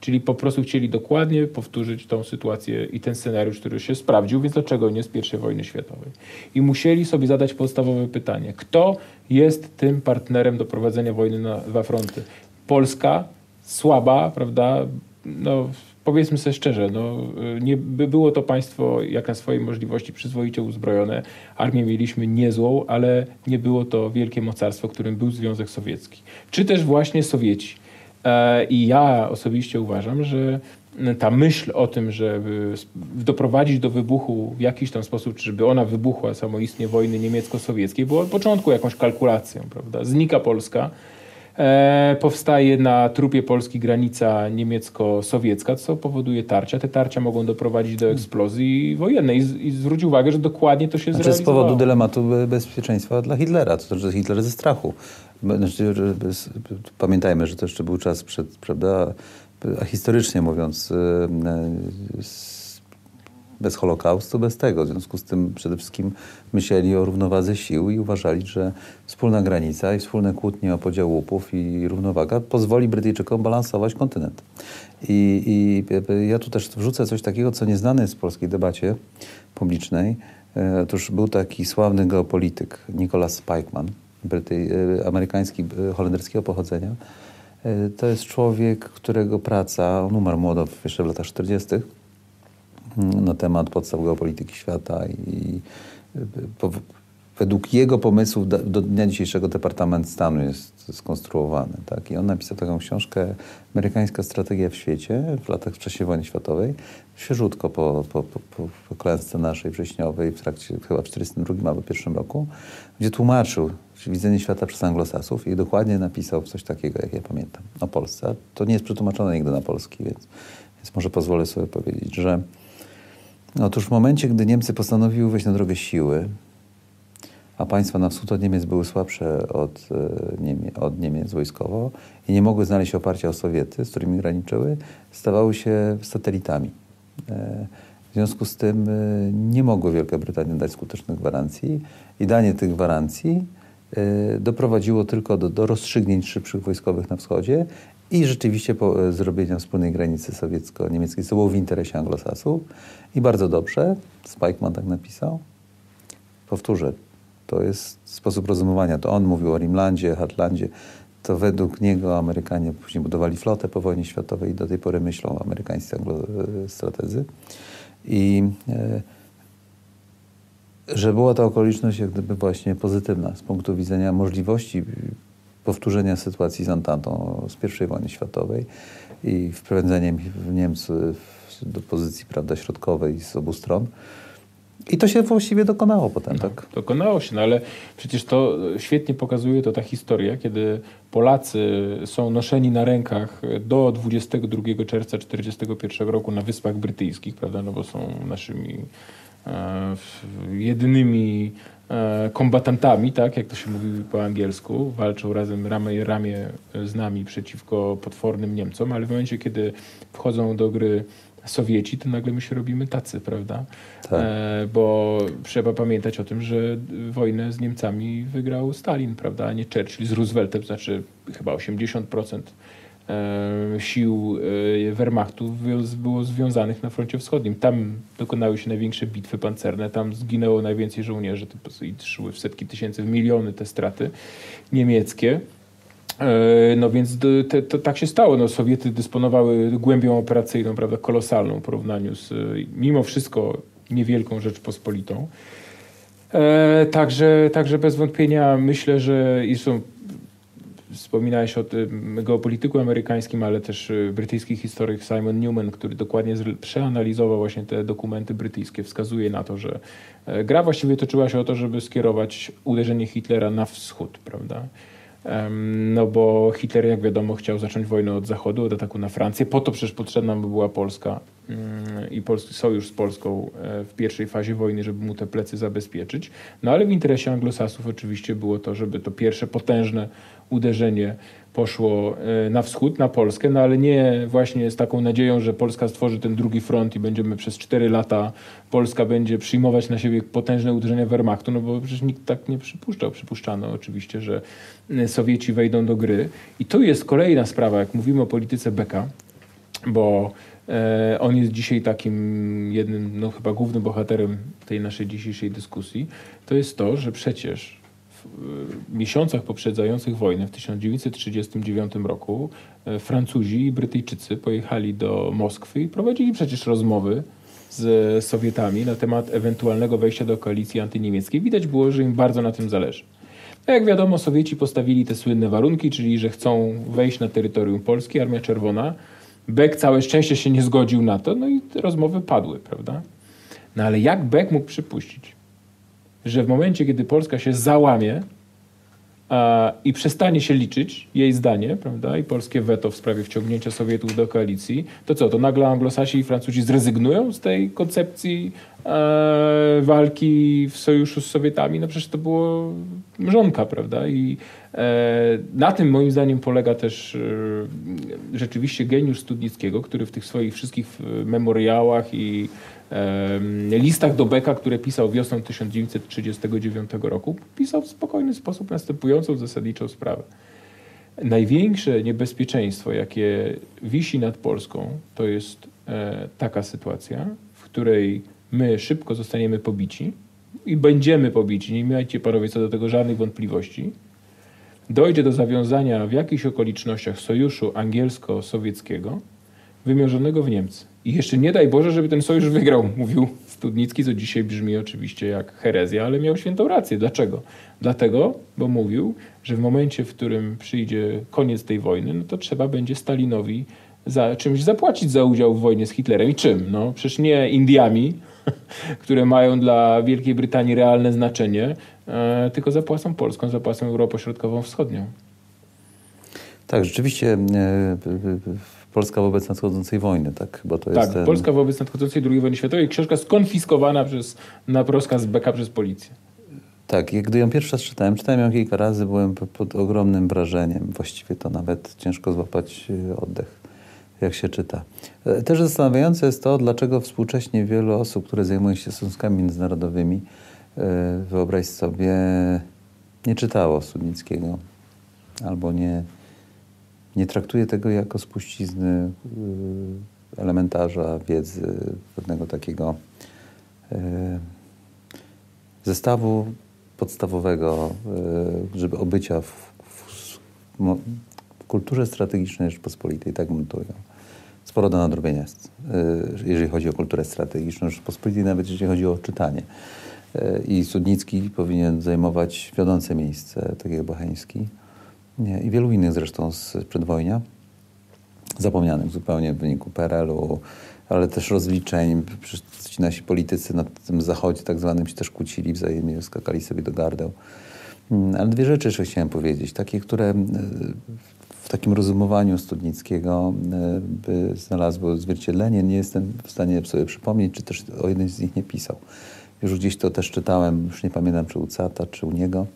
Czyli po prostu chcieli dokładnie powtórzyć tą sytuację i ten scenariusz, który się sprawdził, więc dlaczego nie z I wojny światowej? I musieli sobie zadać podstawowe pytanie. Kto jest tym partnerem do prowadzenia wojny na dwa fronty? Polska, słaba, prawda, no, powiedzmy sobie szczerze, no, nie by było to państwo jak na swoje możliwości przyzwoicie uzbrojone. Armię mieliśmy niezłą, ale nie było to wielkie mocarstwo, którym był Związek Sowiecki. Czy też właśnie Sowieci. E, I ja osobiście uważam, że ta myśl o tym, żeby doprowadzić do wybuchu w jakiś tam sposób, czy żeby ona wybuchła samoistnie wojny niemiecko-sowieckiej, była od początku jakąś kalkulacją, prawda? Znika Polska, e, powstaje na trupie Polski granica niemiecko-sowiecka, co powoduje tarcia. Te tarcia mogą doprowadzić do eksplozji wojennej. I, i zwróć uwagę, że dokładnie to się znaczy, zrealizowało. z powodu dylematu bezpieczeństwa dla Hitlera, to znaczy Hitler ze strachu. Znaczy, pamiętajmy, że to jeszcze był czas przed, prawda, a historycznie mówiąc, y, y, bez Holokaustu, bez tego. W związku z tym przede wszystkim myśleli o równowadze sił i uważali, że wspólna granica i wspólne kłótnie o podział łupów i równowaga pozwoli Brytyjczykom balansować kontynent. I, I, ja tu też wrzucę coś takiego, co nieznane jest w polskiej debacie publicznej. E, otóż był taki sławny geopolityk Nicholas Spikeman, E, amerykański, e, holenderskiego pochodzenia, E, to jest człowiek, którego praca, on umarł młodo, jeszcze w latach 40., mm, na temat podstaw geopolityki świata i według jego pomysłów do, dnia dzisiejszego Departament Stanu jest skonstruowany. Tak? I on napisał taką książkę Amerykańska strategia w świecie w latach w czasie wojny światowej, świeżutko po, po, po, po klęsce naszej wrześniowej w trakcie chyba w 1942 albo 1 roku, gdzie tłumaczył widzenie świata przez anglosasów i dokładnie napisał coś takiego, jak ja pamiętam, o Polsce. To nie jest przetłumaczone nigdy na polski, więc, więc może pozwolę sobie powiedzieć, że otóż w momencie, gdy Niemcy postanowiły wejść na drogę siły, a państwa na wschód od Niemiec były słabsze od, e, Niemie, od Niemiec wojskowo i nie mogły znaleźć oparcia o Sowiety, z którymi graniczyły, stawały się satelitami. E, w związku z tym e, nie mogły Wielka Brytania dać skutecznych gwarancji i danie tych gwarancji doprowadziło tylko do, do rozstrzygnięć szybszych wojskowych na wschodzie i rzeczywiście po, zrobienia wspólnej granicy sowiecko-niemieckiej, co było w interesie anglosasów. I bardzo dobrze, Spikeman tak napisał. Powtórzę, to jest sposób rozumowania. To on mówił o Rimlandzie, Hatlandzie. To według niego Amerykanie później budowali flotę po wojnie światowej i do tej pory myślą amerykańscy strategzy. I e, że była to okoliczność jak gdyby właśnie pozytywna z punktu widzenia możliwości powtórzenia sytuacji z Antantą z I wojny światowej i wprowadzenia Niemcy do pozycji prawda, środkowej z obu stron. I to się właściwie dokonało potem, no, tak? Dokonało się, no ale przecież to świetnie pokazuje to ta historia, kiedy Polacy są noszeni na rękach do 22 czerwca 1941 roku na Wyspach Brytyjskich, prawda, no bo są naszymi e, jedynymi e, kombatantami, tak, jak to się mówi po angielsku, walczą razem ramię ramię z nami przeciwko potwornym Niemcom, ale w momencie, kiedy wchodzą do gry Sowieci, to nagle my się robimy tacy, prawda? Tak. E, bo trzeba pamiętać o tym, że wojnę z Niemcami wygrał Stalin, prawda, a nie Churchill z Rooseveltem, znaczy chyba 80% e, sił e, Wehrmachtu było związanych na froncie wschodnim. Tam dokonały się największe bitwy pancerne, tam zginęło najwięcej żołnierzy, to i szły w setki tysięcy, w miliony te straty niemieckie. E, no więc te, to, tak się stało. No, Sowiety dysponowały głębią operacyjną, prawda, kolosalną w porównaniu z mimo wszystko niewielką Rzeczpospolitą. E, także, także bez wątpienia myślę, że i są wspominałeś o tym geopolityku amerykańskim, ale też e, brytyjski historyk Simon Newman, który dokładnie przeanalizował właśnie te dokumenty brytyjskie, wskazuje na to, że e, gra właściwie toczyła się o to, żeby skierować uderzenie Hitlera na wschód, prawda? No bo Hitler, jak wiadomo, chciał zacząć wojnę od zachodu, od ataku na Francję. Po to przecież potrzebna by była Polska mm, i polski sojusz z Polską e, w pierwszej fazie wojny, żeby mu te plecy zabezpieczyć. No ale w interesie anglosasów oczywiście było to, żeby to pierwsze potężne uderzenie poszło e, na wschód, na Polskę, no ale nie właśnie z taką nadzieją, że Polska stworzy ten drugi front i będziemy przez cztery lata, Polska będzie przyjmować na siebie potężne uderzenia Wehrmachtu, no bo przecież nikt tak nie przypuszczał. Przypuszczano oczywiście, że e, Sowieci wejdą do gry. I tu jest kolejna sprawa, jak mówimy o polityce Beka, bo e, on jest dzisiaj takim jednym, no chyba głównym bohaterem tej naszej dzisiejszej dyskusji, to jest to, że przecież miesiącach poprzedzających wojnę w 1939 roku y, Francuzi i Brytyjczycy pojechali do Moskwy i prowadzili przecież rozmowy z Sowietami na temat ewentualnego wejścia do koalicji antyniemieckiej. Widać było, że im bardzo na tym zależy. A jak wiadomo, Sowieci postawili te słynne warunki, czyli że chcą wejść na terytorium Polski, Armia Czerwona. Beck całe szczęście się nie zgodził na to, no i te rozmowy padły, prawda? No ale jak Beck mógł przypuścić, że w momencie, kiedy Polska się załamie a, i przestanie się liczyć jej zdanie, prawda, i polskie weto w sprawie wciągnięcia Sowietów do koalicji, to co, to nagle Anglosasi i Francuzi zrezygnują z tej koncepcji e, walki w sojuszu z Sowietami? No przecież to było mrzonka, prawda? I e, na tym moim zdaniem polega też e, rzeczywiście geniusz Studnickiego, który w tych swoich wszystkich e, memoriałach i listach do Beka, które pisał wiosną 1939 roku, pisał w spokojny sposób następującą zasadniczą sprawę. Największe niebezpieczeństwo, jakie wisi nad Polską, to jest e, taka sytuacja, w której my szybko zostaniemy pobici i będziemy pobici, nie miejcie panowie co do tego żadnych wątpliwości. Dojdzie do zawiązania w jakichś okolicznościach sojuszu angielsko-sowieckiego, wymierzonego w Niemcy. I jeszcze nie daj Boże, żeby ten sojusz wygrał, mówił Studnicki, co dzisiaj brzmi oczywiście jak herezja, ale miał świętą rację. Dlaczego? Dlatego, bo mówił, że w momencie, w którym przyjdzie koniec tej wojny, no to trzeba będzie Stalinowi za czymś zapłacić za udział w wojnie z Hitlerem. I czym? No przecież nie Indiami, które mają dla Wielkiej Brytanii realne znaczenie, e, tylko zapłacą Polską, zapłacą Europą Środkową-Wschodnią. Tak, rzeczywiście e, Polska wobec nadchodzącej wojny, tak? Bo to tak, jest ten... Polska wobec nadchodzącej II wojny światowej. Książka skonfiskowana przez, na rozkaz Beka przez policję. Tak, gdy ją pierwszy raz czytałem, czytałem ją kilka razy, byłem pod ogromnym wrażeniem. Właściwie to nawet ciężko złapać e, oddech, jak się czyta. E, też zastanawiające jest to, dlaczego współcześnie wielu osób, które zajmują się stosunkami międzynarodowymi, e, wyobraź sobie, nie czytało Studnickiego albo nie, nie traktuje tego jako spuścizny y, elementarza wiedzy, pewnego takiego y, zestawu podstawowego, y, żeby obycia w, w, w kulturze strategicznej Rzeczpospolitej, tak bym to. Sporo do nadrobienia jest, jeżeli chodzi o kulturę strategiczną Rzeczpospolitej, nawet jeżeli chodzi o czytanie. I Studnicki powinien zajmować wiodące miejsce, tak jak Bocheński nie, i wielu innych zresztą z przedwojnia, zapomnianych zupełnie w wyniku PRL-u, ale też rozliczeń. Ci nasi politycy na tym zachodzie tak zwanym się też kłócili wzajemnie, skakali sobie do gardeł. Mm, ale dwie rzeczy jeszcze chciałem powiedzieć, takie, które e, w takim rozumowaniu Studnickiego e, by znalazły odzwierciedlenie. Nie jestem w stanie sobie przypomnieć, czy też o jednym z nich nie pisał. Już gdzieś to też czytałem, już nie pamiętam, czy u Cata, czy u niego.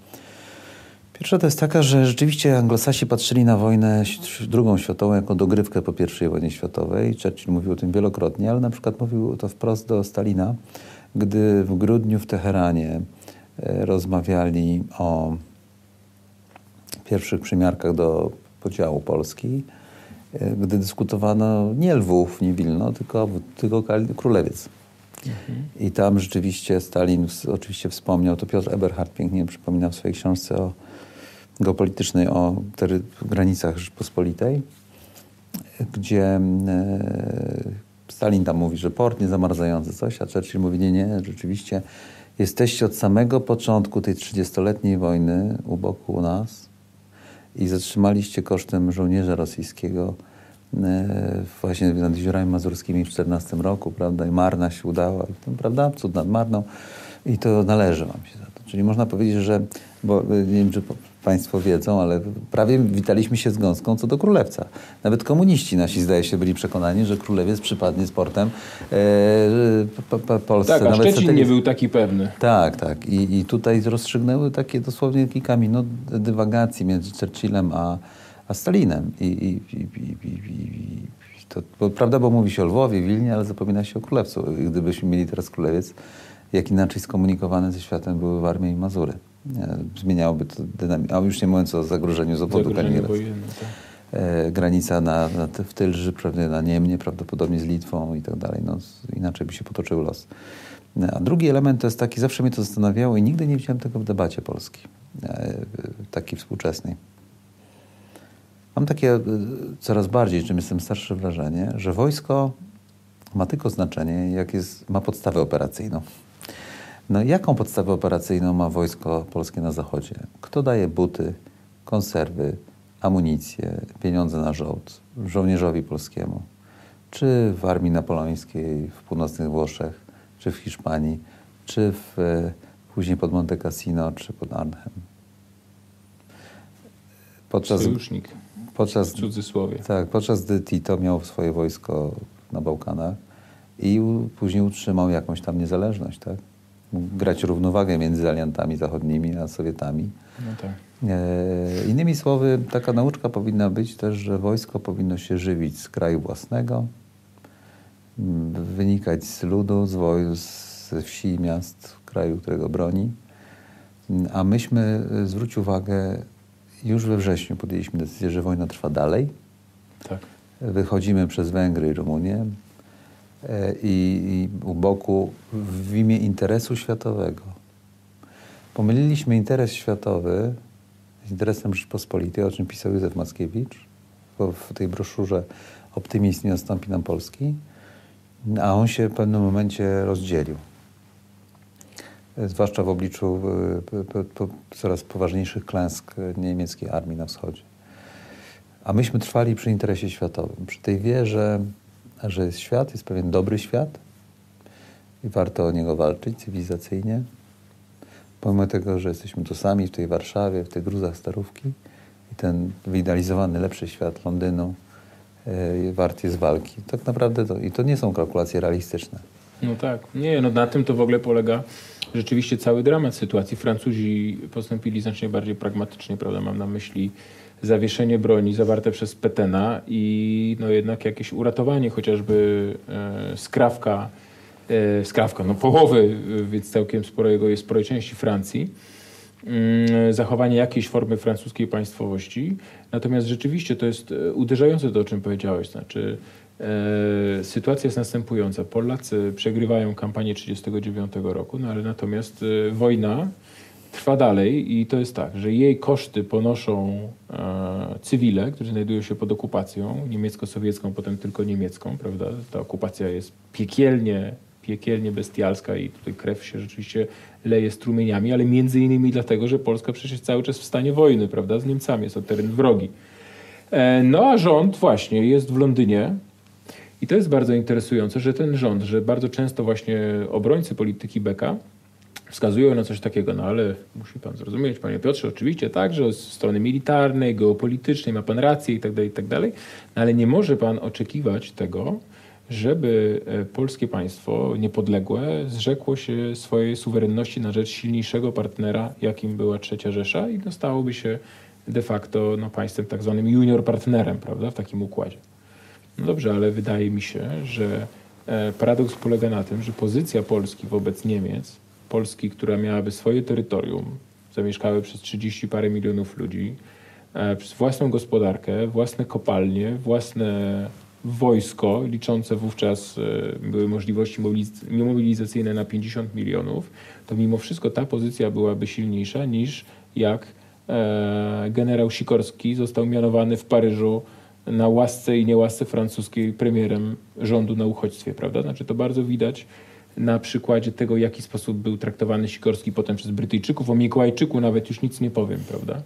Pierwsza to jest taka, że rzeczywiście anglosasi patrzyli na wojnę drugą światową jako dogrywkę po I wojnie światowej. Churchill mówił o tym wielokrotnie, ale na przykład mówił to wprost do Stalina, gdy w grudniu w Teheranie e, rozmawiali o pierwszych przymiarkach do podziału Polski, e, gdy dyskutowano nie Lwów, nie Wilno, tylko, tylko Królewiec. Mhm. I tam rzeczywiście Stalin oczywiście wspomniał, to Piotr Eberhard pięknie przypomina w swojej książce o geopolitycznej o granicach Rzeczpospolitej, gdzie e, Stalin tam mówi, że port niezamarzający coś, a Churchill mówi, nie, nie, rzeczywiście jesteście od samego początku tej 30-letniej wojny u boku u nas i zatrzymaliście kosztem żołnierza rosyjskiego e, właśnie nad jeziorami mazurskimi w 14 roku, prawda, i Marna się udała, i prawda, cud nad Marną i to należy wam się za to. Czyli można powiedzieć, że, bo e, nie wiem, czy Państwo wiedzą, ale prawie witaliśmy się z gąską co do królewca. Nawet komuniści nasi, zdaje się, byli przekonani, że królewiec przypadnie z portem e, Polsce. Tak, a Nawet Szczecin nie był taki pewny. Tak, tak. I, I tutaj rozstrzygnęły takie dosłownie kilka minut dywagacji między Churchillem a, a Stalinem. I, i, i, to, bo, prawda, bo mówi się o Lwowie, Wilnie, ale zapomina się o królewcu. Gdybyśmy mieli teraz królewiec, jak inaczej skomunikowane ze światem były Warmia i Mazury zmieniałoby to dynamikę. A już nie mówiąc o zagrożeniu z obwodu Kaliningradu. Tak. E, granica na, na, w Tylży, prawda, na Niemnie, prawdopodobnie z Litwą i tak dalej. No, inaczej by się potoczył los. A drugi element to jest taki, zawsze mnie to zastanawiało i nigdy nie widziałem tego w debacie polskiej. e, takiej współczesnej. Mam takie e, coraz bardziej, czym jestem starszy, wrażenie, że wojsko ma tylko znaczenie, jak jest, ma podstawę operacyjną. No jaką podstawę operacyjną ma wojsko polskie na zachodzie? Kto daje buty, konserwy, amunicję, pieniądze na żołd żołnierzowi polskiemu? Czy w armii napoleońskiej w północnych Włoszech, czy w Hiszpanii, czy w, e, później pod Monte Cassino, czy pod Arnhem? Podczas, Sojusznik, podczas, w cudzysłowie. Tak, podczas gdy Tito miał swoje wojsko na Bałkanach i u, później utrzymał jakąś tam niezależność, tak? Grać równowagę między aliantami zachodnimi a Sowietami. No tak. E, innymi słowy, taka nauczka powinna być też, że wojsko powinno się żywić z kraju własnego, wynikać z ludu, z, woj- z wsi i miast kraju, którego broni. A myśmy, e, zwróć uwagę, już we wrześniu podjęliśmy decyzję, że wojna trwa dalej. Tak. Wychodzimy przez Węgry i Rumunię i, i u boku w imię interesu światowego. Pomyliliśmy interes światowy z interesem Rzeczpospolitej, o czym pisał Józef Mackiewicz w tej broszurze Optymizm nie nastąpi nam Polski, a on się w pewnym momencie rozdzielił. E, Zwłaszcza w obliczu e, coraz poważniejszych klęsk niemieckiej armii na wschodzie. A myśmy trwali przy interesie światowym, przy tej wierze, że jest świat, jest pewien dobry świat i warto o niego walczyć cywilizacyjnie. Pomimo tego, że jesteśmy tu sami w tej Warszawie, w tych gruzach starówki i ten wyidealizowany lepszy świat Londynu yy, wart jest walki. Tak naprawdę to, i to nie są kalkulacje realistyczne. No tak. Nie, no na tym to w ogóle polega rzeczywiście cały dramat sytuacji. Francuzi postąpili znacznie bardziej pragmatycznie, prawda? Mam na myśli zawieszenie broni zawarte przez Petena i no jednak jakieś uratowanie chociażby e, skrawka, e, skrawka, no połowy, więc całkiem sporego jest sporej części Francji. Mm, zachowanie jakiejś formy francuskiej państwowości. Natomiast rzeczywiście to jest e, uderzające to, o czym powiedziałeś. Znaczy, e, sytuacja jest następująca. Polacy przegrywają kampanię 1939 roku, no ale natomiast e, wojna trwa dalej i to jest tak, że jej koszty ponoszą e, cywile, którzy znajdują się pod okupacją niemiecko-sowiecką, potem tylko niemiecką, prawda? Ta okupacja jest piekielnie, piekielnie bestialska i tutaj krew się rzeczywiście leje strumieniami, ale między innymi dlatego, że Polska przecież cały czas w stanie wojny, prawda? Z Niemcami, jest to teren wrogi. E, no a rząd właśnie jest w Londynie, i to jest bardzo interesujące, że ten rząd, że bardzo często właśnie obrońcy polityki Beka wskazują na coś takiego, no ale musi pan zrozumieć, panie Piotrze, oczywiście tak, że z strony militarnej, geopolitycznej ma pan rację i tak dalej, tak no ale nie może pan oczekiwać tego, żeby e, polskie państwo niepodległe zrzekło się swojej suwerenności na rzecz silniejszego partnera, jakim była Trzecia Rzesza i dostałoby się de facto no, państwem tak zwanym junior partnerem, prawda, w takim układzie. No dobrze, ale wydaje mi się, że e, paradoks polega na tym, że pozycja Polski wobec Niemiec Polski, która miałaby swoje terytorium, zamieszkały przez 30 parę milionów ludzi, e, przez własną gospodarkę, własne kopalnie, własne wojsko, liczące wówczas e, były możliwości mobilizacyjne na 50 milionów, to mimo wszystko ta pozycja byłaby silniejsza niż jak e, generał Sikorski został mianowany w Paryżu na łasce i niełasce francuskiej premierem rządu na uchodźstwie, prawda? Znaczy to bardzo widać na przykładzie tego, w jaki sposób był traktowany Sikorski potem przez Brytyjczyków. O Mikołajczyku nawet już nic nie powiem, prawda?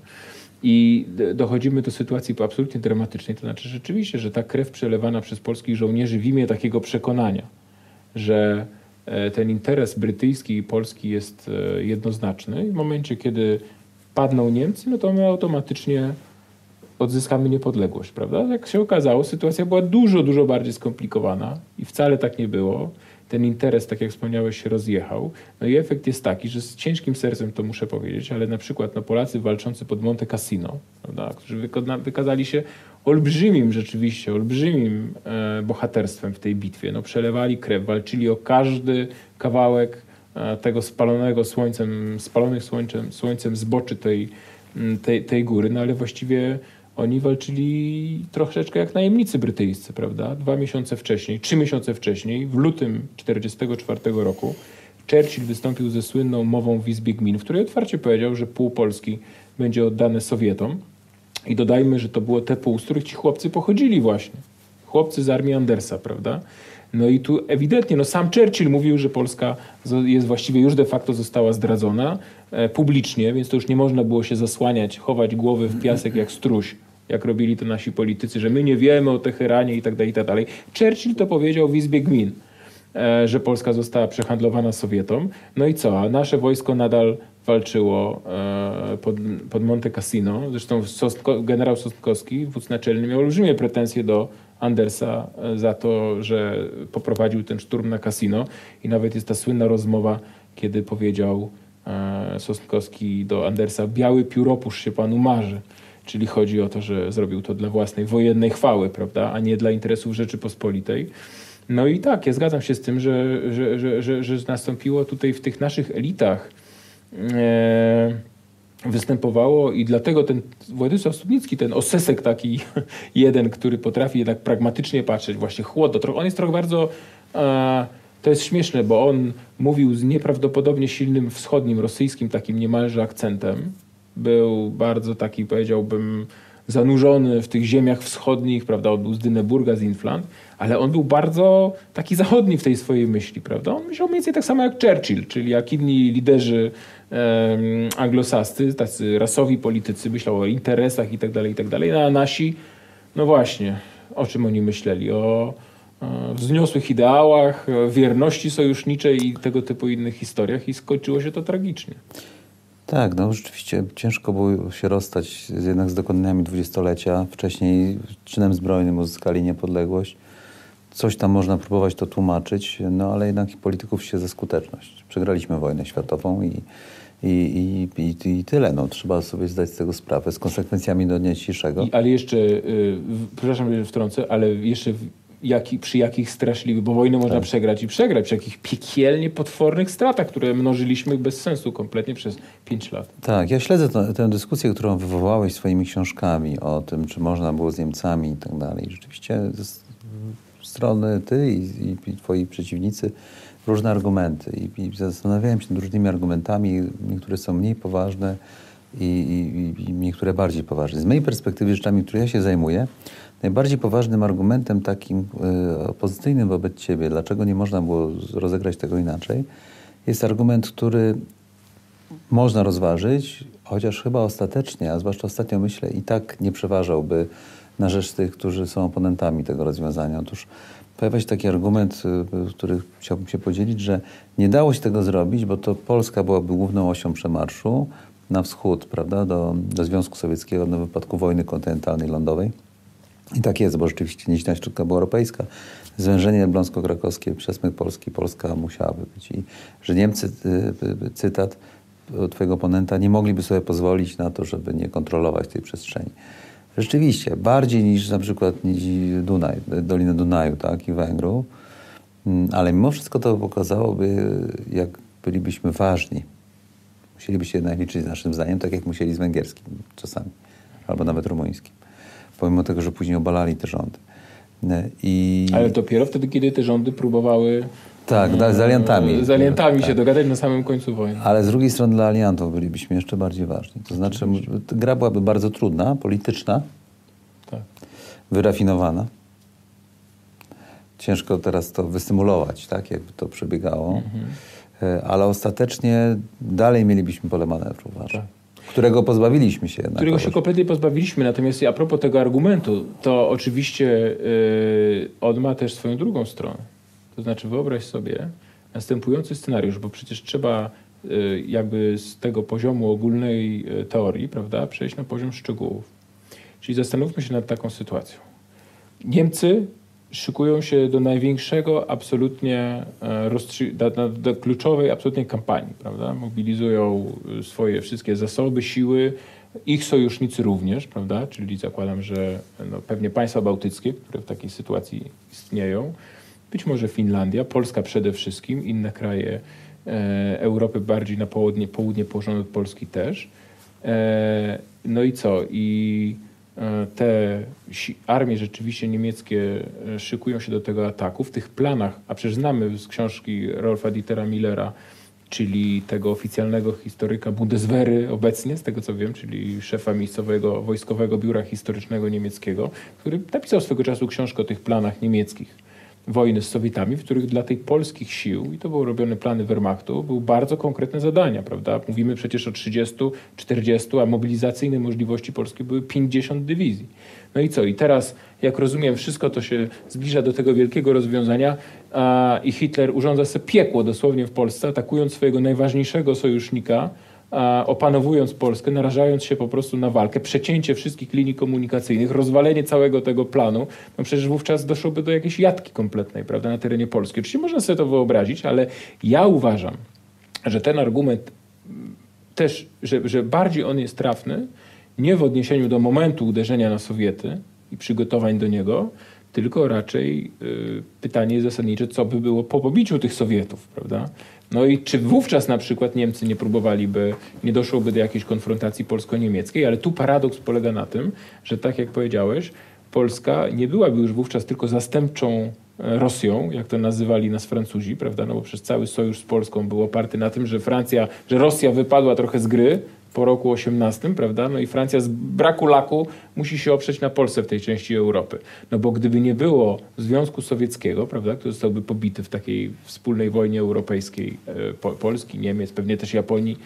I dochodzimy do sytuacji absolutnie dramatycznej. To znaczy rzeczywiście, że ta krew przelewana przez polskich żołnierzy w imię takiego przekonania, że e, ten interes brytyjski i polski jest e, jednoznaczny. I w momencie, kiedy padną Niemcy, no to my automatycznie odzyskamy niepodległość, prawda? Jak się okazało, sytuacja była dużo, dużo bardziej skomplikowana i wcale tak nie było ten interes, tak jak wspomniałeś, się rozjechał. No i efekt jest taki, że z ciężkim sercem to muszę powiedzieć, ale na przykład no, Polacy walczący pod Monte Cassino, prawda, którzy wykazali się olbrzymim rzeczywiście, olbrzymim e, bohaterstwem w tej bitwie. No, przelewali krew, walczyli o każdy kawałek e, tego spalonego słońcem, spalonych słońcem, słońcem zboczy tej, tej, tej góry, no ale właściwie oni walczyli troszeczkę jak najemnicy brytyjscy, prawda? Dwa miesiące wcześniej, trzy miesiące wcześniej, w lutym 1944 roku, Churchill wystąpił ze słynną mową w Izbie Gmin, w której otwarcie powiedział, że pół Polski będzie oddane Sowietom. I dodajmy, że to było te pół, z których ci chłopcy pochodzili właśnie. Chłopcy z armii Andersa, prawda? No i tu ewidentnie, no sam Churchill mówił, że Polska jest właściwie już de facto została zdradzona e, publicznie, więc to już nie można było się zasłaniać, chować głowy w piasek jak struś, jak robili to nasi politycy, że my nie wiemy o Teheranie i tak dalej, i tak dalej. Churchill to powiedział w Izbie Gmin, e, że Polska została przehandlowana Sowietom. No i co? A nasze wojsko nadal walczyło e, pod, pod Monte Cassino. Zresztą Sostko, generał Sosnkowski, wódz naczelny, miał olbrzymie pretensje do Andersa e, za to, że poprowadził ten szturm na kasino i nawet jest ta słynna rozmowa, kiedy powiedział Sosnkowski do Andersa, biały pióropusz się panu marzy. Czyli chodzi o to, że zrobił to dla własnej wojennej chwały, prawda, a nie dla interesów Rzeczypospolitej. No i tak, ja zgadzam się z tym, że, że, że, że, że nastąpiło tutaj w tych naszych elitach e, występowało i dlatego ten Władysław Studnicki, ten osesek taki jeden, który potrafi jednak pragmatycznie patrzeć, właśnie chłodno, on jest trochę bardzo, e, to jest śmieszne, bo on mówił z nieprawdopodobnie silnym wschodnim, rosyjskim takim niemalże akcentem. Był bardzo taki, powiedziałbym, zanurzony w tych ziemiach wschodnich, prawda, on był z Dyneburga, z Inflant, ale on był bardzo taki zachodni w tej swojej myśli, prawda. On myślał mniej więcej tak samo jak Churchill, czyli jak inni liderzy anglosascy, tacy rasowi politycy, myślał o interesach i tak dalej, i tak dalej, no, a nasi, no właśnie, o czym oni myśleli? O wzniosłych ideałach, wierności sojuszniczej i tego typu innych historiach i skończyło się to tragicznie. Tak, no rzeczywiście ciężko było się rozstać z, jednak z dokonaniami dwudziestolecia. Wcześniej czynem zbrojnym uzyskali niepodległość. Coś tam można próbować to tłumaczyć, no ale jednak polityków się ze skuteczność. Przegraliśmy wojnę światową i i, i, i, i tyle. No, trzeba sobie zdać z tego sprawę, z konsekwencjami do dnia dzisiejszego. I, ale jeszcze, y, przepraszam, że wtrącę, ale jeszcze jaki, przy jakich straszliwych, bo wojnę można tak. przegrać i przegrać, przy jakich piekielnie potwornych stratach, które mnożyliśmy bez sensu kompletnie przez pięć lat. Tak, ja śledzę to, tę dyskusję, którą wywołałeś swoimi książkami o tym, czy można było z Niemcami i tak dalej. Rzeczywiście z strony ty i, i, i twoi przeciwnicy różne argumenty i, i zastanawiałem się nad różnymi argumentami. Niektóre są mniej poważne i, i, i niektóre bardziej poważne. Z mojej perspektywy rzeczami, które ja się zajmuję, najbardziej poważnym argumentem takim y, opozycyjnym wobec ciebie, dlaczego nie można było rozegrać tego inaczej, jest argument, który można rozważyć, chociaż chyba ostatecznie, a zwłaszcza ostatnio myślę, i tak nie przeważałby na rzecz tych, którzy są oponentami tego rozwiązania. Otóż pojawia się taki argument, y, który chciałbym się podzielić, że nie dało się tego zrobić, bo to Polska byłaby główną osią przemarszu na wschód, prawda, do, do Związku Sowieckiego na wypadku wojny kontynentalnej lądowej. I tak jest, bo rzeczywiście niźna środka była europejska. Zwężenie bląsko-krakowskie, przesmyk Polski, Polska musiałaby być. I że Niemcy, y, y, cytat twojego oponenta, nie mogliby sobie pozwolić na to, żeby nie kontrolować tej przestrzeni. Rzeczywiście, bardziej niż na przykład Dunaj, Dolina Dunaju tak, i Węgrów, mm, ale mimo wszystko to pokazałoby, jak bylibyśmy ważni. Musieliby się jednak liczyć naszym zdaniem, tak jak musieli z węgierskim czasami, albo nawet rumuńskim. Pomimo tego, że później obalali te rządy. I... Ale dopiero wtedy, kiedy te rządy próbowały tak, z aliantami. Z aliantami tak. się dogadać na samym końcu wojny. Ale z drugiej strony dla aliantów bylibyśmy jeszcze bardziej ważni. To znaczy, gra byłaby bardzo trudna, polityczna, tak. wyrafinowana. Ciężko teraz to wystymulować, tak, jakby to przebiegało. Mhm. E, ale ostatecznie dalej mielibyśmy pole manewru, uważam. Tak którego pozbawiliśmy się. Którego się kompletnie pozbawiliśmy. Natomiast a propos tego argumentu, to oczywiście yy, on ma też swoją drugą stronę. To znaczy wyobraź sobie następujący scenariusz, bo przecież trzeba y, jakby z tego poziomu ogólnej y, teorii, prawda, przejść na poziom szczegółów. Czyli zastanówmy się nad taką sytuacją. Niemcy szykują się do największego absolutnie e, do, do, kluczowej absolutnie kampanii, prawda? Mobilizują y, swoje wszystkie zasoby, siły, ich sojusznicy również, prawda? Czyli zakładam, że no, pewnie państwa bałtyckie, które w takiej sytuacji istnieją, być może Finlandia, Polska przede wszystkim, inne kraje e, Europy bardziej na południe, południe położone od Polski też. E, no i co? I e, te armie rzeczywiście niemieckie e, szykują się do tego ataku. W tych planach, a przecież znamy z książki Rolfa Dietera Millera, czyli tego oficjalnego historyka Bundeswehry obecnie, z tego co wiem, czyli szefa miejscowego wojskowego biura historycznego niemieckiego, który napisał swego czasu książkę o tych planach niemieckich wojny z Sowietami, w których dla tych polskich sił, i to były robione plany Wehrmachtu, były bardzo konkretne zadania, prawda? Mówimy przecież o 30, 40, a mobilizacyjne możliwości polskie były 50 dywizji. No i co? I teraz, jak rozumiem, wszystko to się zbliża do tego wielkiego rozwiązania a, i Hitler urządza sobie piekło dosłownie w Polsce, atakując swojego najważniejszego sojusznika, opanowując Polskę, narażając się po prostu na walkę, przecięcie wszystkich linii komunikacyjnych, rozwalenie całego tego planu, no przecież wówczas doszłoby do jakiejś jatki kompletnej, prawda, na terenie Polski. Oczywiście można sobie to wyobrazić, ale ja uważam, że ten argument też, że, że bardziej on jest trafny, nie w odniesieniu do momentu uderzenia na Sowiety i przygotowań do niego, tylko raczej y, pytanie zasadnicze, co by było po pobiciu tych Sowietów, prawda? No i czy wówczas na przykład Niemcy nie próbowaliby, nie doszłoby do jakiejś konfrontacji polsko-niemieckiej, ale tu paradoks polega na tym, że tak jak powiedziałeś, Polska nie byłaby już wówczas tylko zastępczą e, Rosją, jak to nazywali nas Francuzi, prawda? No bo przez cały sojusz z Polską był oparty na tym, że Francja, że Rosja wypadła trochę z gry, po roku 18, prawda? No i Francja z braku laku musi się oprzeć na Polsce w tej części Europy. No bo gdyby nie było Związku Sowieckiego, prawda, który zostałby pobity w takiej wspólnej wojnie europejskiej e, Polski, Niemiec, pewnie też Japonii,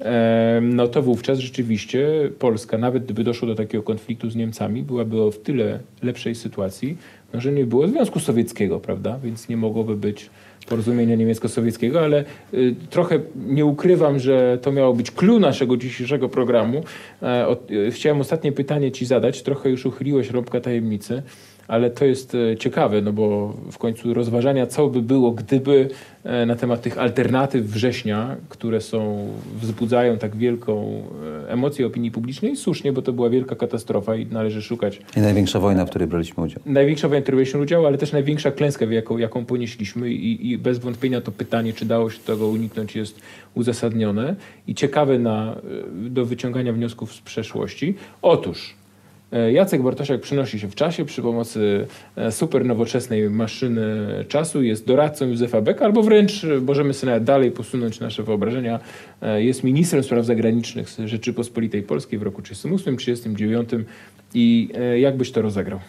e, no to wówczas rzeczywiście Polska, nawet gdyby doszło do takiego konfliktu z Niemcami, byłaby w tyle lepszej sytuacji, no, że nie było Związku Sowieckiego, prawda? Więc nie mogłoby być porozumienia niemiecko-sowieckiego, ale y, trochę nie ukrywam, że to miało być clue naszego dzisiejszego programu. E, y, chciałem ostatnie pytanie Ci zadać, trochę już uchyliłeś rąbka tajemnicy ale to jest e, ciekawe, no bo w końcu rozważania, co by było, gdyby e, na temat tych alternatyw września, które są, wzbudzają tak wielką e, emocję opinii publicznej, słusznie, bo to była wielka katastrofa i należy szukać. I największa wojna, w której braliśmy udział. Największa wojna, w której braliśmy udział, ale też największa klęska, jaką, jaką ponieśliśmy i, i bez wątpienia to pytanie, czy dało się tego uniknąć, jest uzasadnione i ciekawe na, do wyciągania wniosków z przeszłości. Otóż Jacek Bartosiak przynosi się w czasie przy pomocy e, super nowoczesnej maszyny czasu, jest doradcą Józefa Beka, albo wręcz e, możemy sobie nawet dalej posunąć nasze wyobrażenia. Jest ministrem spraw zagranicznych Rzeczypospolitej Polskiej w roku 1938-1939 i jak byś to rozegrał?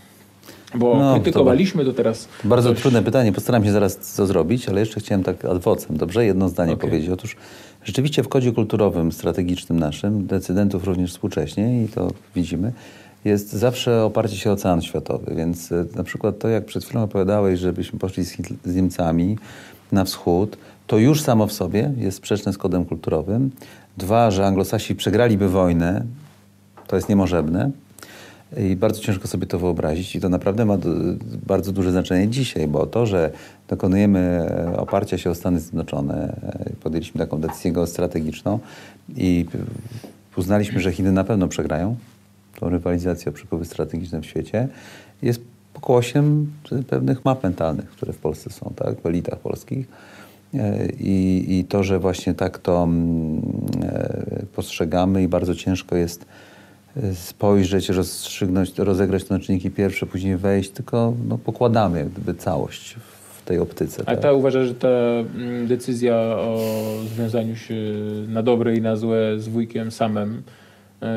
Bo no, krytykowaliśmy to, to teraz. Bardzo dość... trudne pytanie, postaram się zaraz to zrobić, ale jeszcze chciałem tak adwocem, dobrze? Jedno zdanie okay. powiedzieć. Otóż rzeczywiście w kodzie kulturowym, strategicznym naszym, decydentów również współcześnie, i to widzimy, jest zawsze oparcie się o ocean światowy. Więc e, na przykład to, jak przed chwilą opowiadałeś, żebyśmy poszli z, Niemcami na wschód, to już samo w sobie jest sprzeczne z kodem kulturowym. Dwa, że Anglosasi przegraliby wojnę, to jest niemożebne. I bardzo ciężko sobie to wyobrazić i to naprawdę ma bardzo duże znaczenie dzisiaj, bo to, że dokonujemy e, oparcia się o Stany Zjednoczone, e, podjęliśmy taką decyzję geostrategiczną i uznaliśmy, że Chiny na pewno przegrają, tą rywalizację o przepływy strategiczne w świecie, jest pokłosiem pewnych map mentalnych, które w Polsce są, tak, w elitach polskich. E, I, I to, że właśnie tak to mm, e, postrzegamy i bardzo ciężko jest e, spojrzeć, rozstrzygnąć, rozegrać na czynniki pierwsze, później wejść, tylko no, pokładamy jak gdyby całość w tej optyce. A tak? ta uważa, że ta mm, decyzja o związaniu się na dobre i na złe z wujkiem samym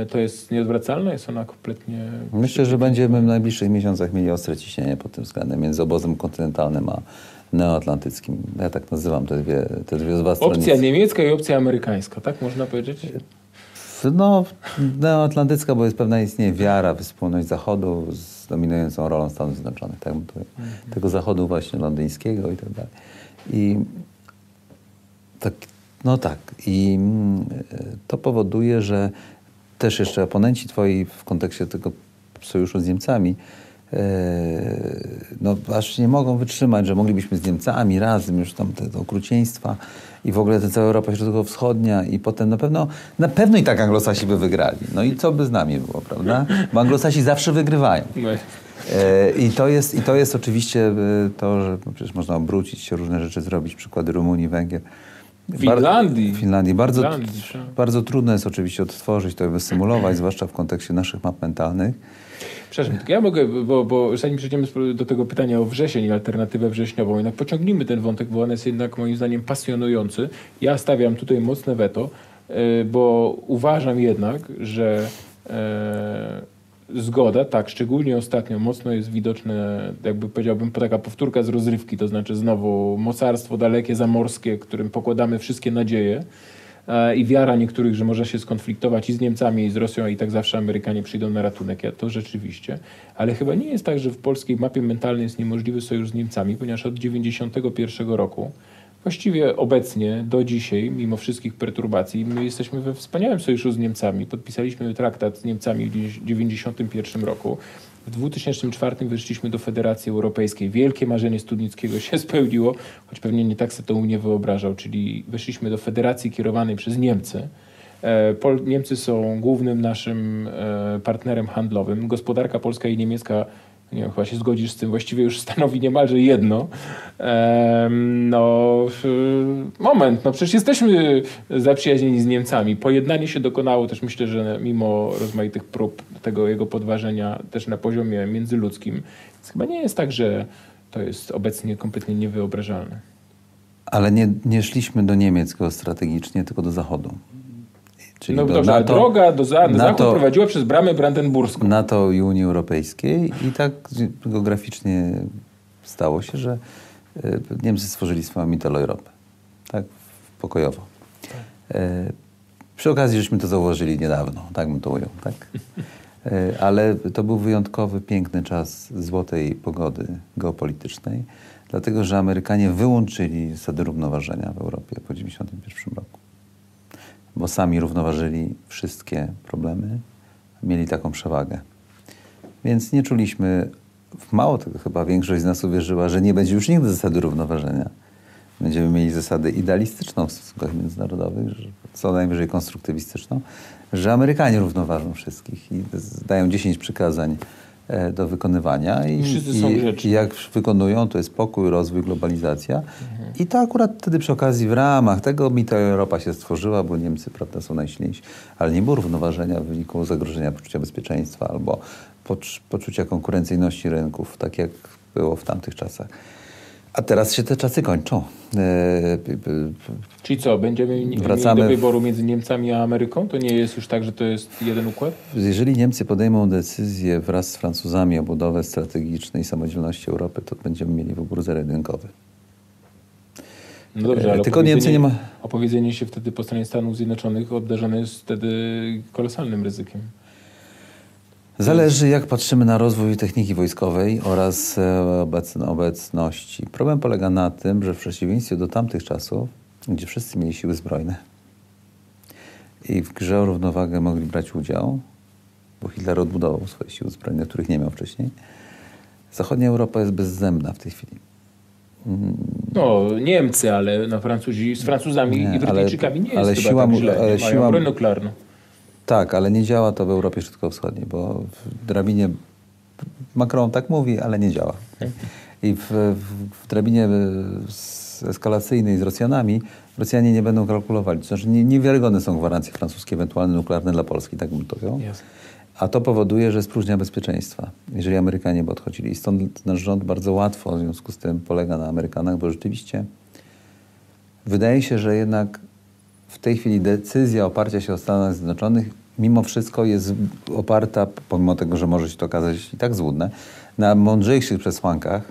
to jest nieodwracalne? Jest ona kompletnie... Myślę, że będziemy w najbliższych miesiącach mieli ostre ciśnienie pod tym względem między obozem kontynentalnym a neoatlantyckim. Ja tak nazywam te dwie, te dwie z was Opcja niemiecka i opcja amerykańska, tak można powiedzieć? No, neoatlantycka, bo jest pewna istnieje wiara w wspólność Zachodu z dominującą rolą Stanów Zjednoczonych, tak? Mhm. Tego Zachodu właśnie londyńskiego i tak dalej. I tak, no tak. I mm, to powoduje, że też jeszcze oponenci twoi w kontekście tego sojuszu z Niemcami, e, no aż nie mogą wytrzymać, że moglibyśmy z Niemcami razem już tam te, te okrucieństwa i w ogóle ta cała Europa Środkowo-Wschodnia i potem na pewno, na pewno i tak anglosasi by wygrali. No i co by z nami było, prawda? Bo anglosasi zawsze wygrywają. No. E, I to, jest, I to jest oczywiście e, to, że przecież można obrócić się, różne rzeczy zrobić, przykłady Rumunii, Węgier. W Finlandii. Finlandii. Bardzo, Finlandii, tak. bardzo trudno jest oczywiście odtworzyć to, wysymulować, zwłaszcza w kontekście naszych map mentalnych. Przepraszam, tylko ja mogę, bo, bo zanim przejdziemy do tego pytania o wrzesień i alternatywę wrześniową, jednak pociągnijmy ten wątek, bo on jest jednak moim zdaniem pasjonujący. Ja stawiam tutaj mocne weto, e, bo uważam jednak, że e, zgoda, tak, szczególnie ostatnio mocno jest widoczne, jakby powiedziałbym, taka powtórka z rozrywki, to znaczy znowu mocarstwo dalekie, zamorskie, którym pokładamy wszystkie nadzieje e, i wiara niektórych, że może się skonfliktować i z Niemcami, i z Rosją, i tak zawsze Amerykanie przyjdą na ratunek. Ja, to rzeczywiście. Ale chyba nie jest tak, że w polskiej mapie mentalnej jest niemożliwy sojusz z Niemcami, ponieważ od 1991 roku Właściwie obecnie, do dzisiaj, mimo wszystkich perturbacji, my jesteśmy we wspaniałym sojuszu z Niemcami. Podpisaliśmy traktat z Niemcami w 1991 roku. W 2004 weszliśmy do Federacji Europejskiej. Wielkie marzenie Studnickiego się spełniło, choć pewnie nie tak sobie to u mnie wyobrażał, czyli weszliśmy do Federacji kierowanej przez Niemcy. E, Niemcy są głównym naszym e, partnerem handlowym. Gospodarka polska i niemiecka nie wiem, chyba się zgodzisz z tym, właściwie już stanowi niemalże jedno. no, moment, no przecież jesteśmy zaprzyjaźnieni z Niemcami. Pojednanie się dokonało też, myślę, że mimo rozmaitych prób tego jego podważenia też na poziomie międzyludzkim. Więc chyba nie jest tak, że to jest obecnie kompletnie niewyobrażalne. Ale nie, nie szliśmy do Niemiec strategicznie, tylko do Zachodu. Czyli no dobrze, NATO, droga do za, NATO, zachód prowadziła przez bramę brandenburską. NATO i Unii Europejskiej i tak geograficznie stało się, że e, Niemcy stworzyli swoją Mitteleuropę. Tak, pokojowo. E, przy okazji, żeśmy to zauważyli niedawno, tak bym to ujął, tak? E, ale to był wyjątkowy, piękny czas złotej pogody geopolitycznej, dlatego że Amerykanie wyłączyli zasady równoważenia w Europie po 1991 roku bo sami równoważyli wszystkie problemy, mieli taką przewagę. Więc nie czuliśmy, mało tego chyba większość z nas uwierzyła, że nie będzie już nigdy zasady równoważenia. Będziemy mieli zasadę idealistyczną w stosunkach międzynarodowych, co najwyżej konstruktywistyczną, że Amerykanie równoważą wszystkich i dają 10 przykazań do wykonywania. I, i, i jak wykonują, to jest pokój, rozwój, globalizacja. Mhm. I to akurat wtedy przy okazji w ramach tego mita Europa się stworzyła, bo Niemcy prawda, są najsilniejsi, ale nie było równoważenia w wyniku zagrożenia poczucia bezpieczeństwa albo poczucia konkurencyjności rynków, tak jak było w tamtych czasach. A teraz się te czasy kończą. E, Czyli co, będziemy Wracamy do wyboru między Niemcami a Ameryką? To nie jest już tak, że to jest jeden układ? Jeżeli Niemcy podejmą decyzję wraz z Francuzami o budowę strategicznej samodzielności Europy, to będziemy mieli wybór zerodynkowy. No dobrze, ale Tylko Niemcy nie ma... opowiedzenie się wtedy po stronie Stanów Zjednoczonych obdarzone jest wtedy kolosalnym ryzykiem. Zależy, jak patrzymy na rozwój techniki wojskowej oraz e, obecności. Problem polega na tym, że w przeciwieństwie do tamtych czasów, gdzie wszyscy mieli siły zbrojne i w grze o równowagę mogli brać udział, bo Hitler odbudował swoje siły zbrojne, których nie miał wcześniej, zachodnia Europa jest bezzębna w tej chwili. No, Niemcy, ale na Francuzi, z Francuzami nie, i Brytyjczykami nie jest ale chyba siła, tak źle. Ale siła, broń nuklearną. Tak, ale nie działa to w Europie Środkowo-Wschodniej, bo w drabinie Macron tak mówi, ale nie działa. I w, w, w drabinie eskalacyjnej z Rosjanami Rosjanie nie będą kalkulowali. To znaczy nie, niewiarygodne są gwarancje francuskie, ewentualne nuklearne dla Polski, tak bym to jął. A to powoduje, że jest próżnia bezpieczeństwa, jeżeli Amerykanie by odchodzili. I stąd nasz rząd bardzo łatwo w związku z tym polega na Amerykanach, bo rzeczywiście wydaje się, że jednak w tej chwili decyzja oparcia się o Stanach Zjednoczonych mimo wszystko jest oparta, pomimo tego, że może się to okazać i tak złudne, na mądrzejszych przesłankach,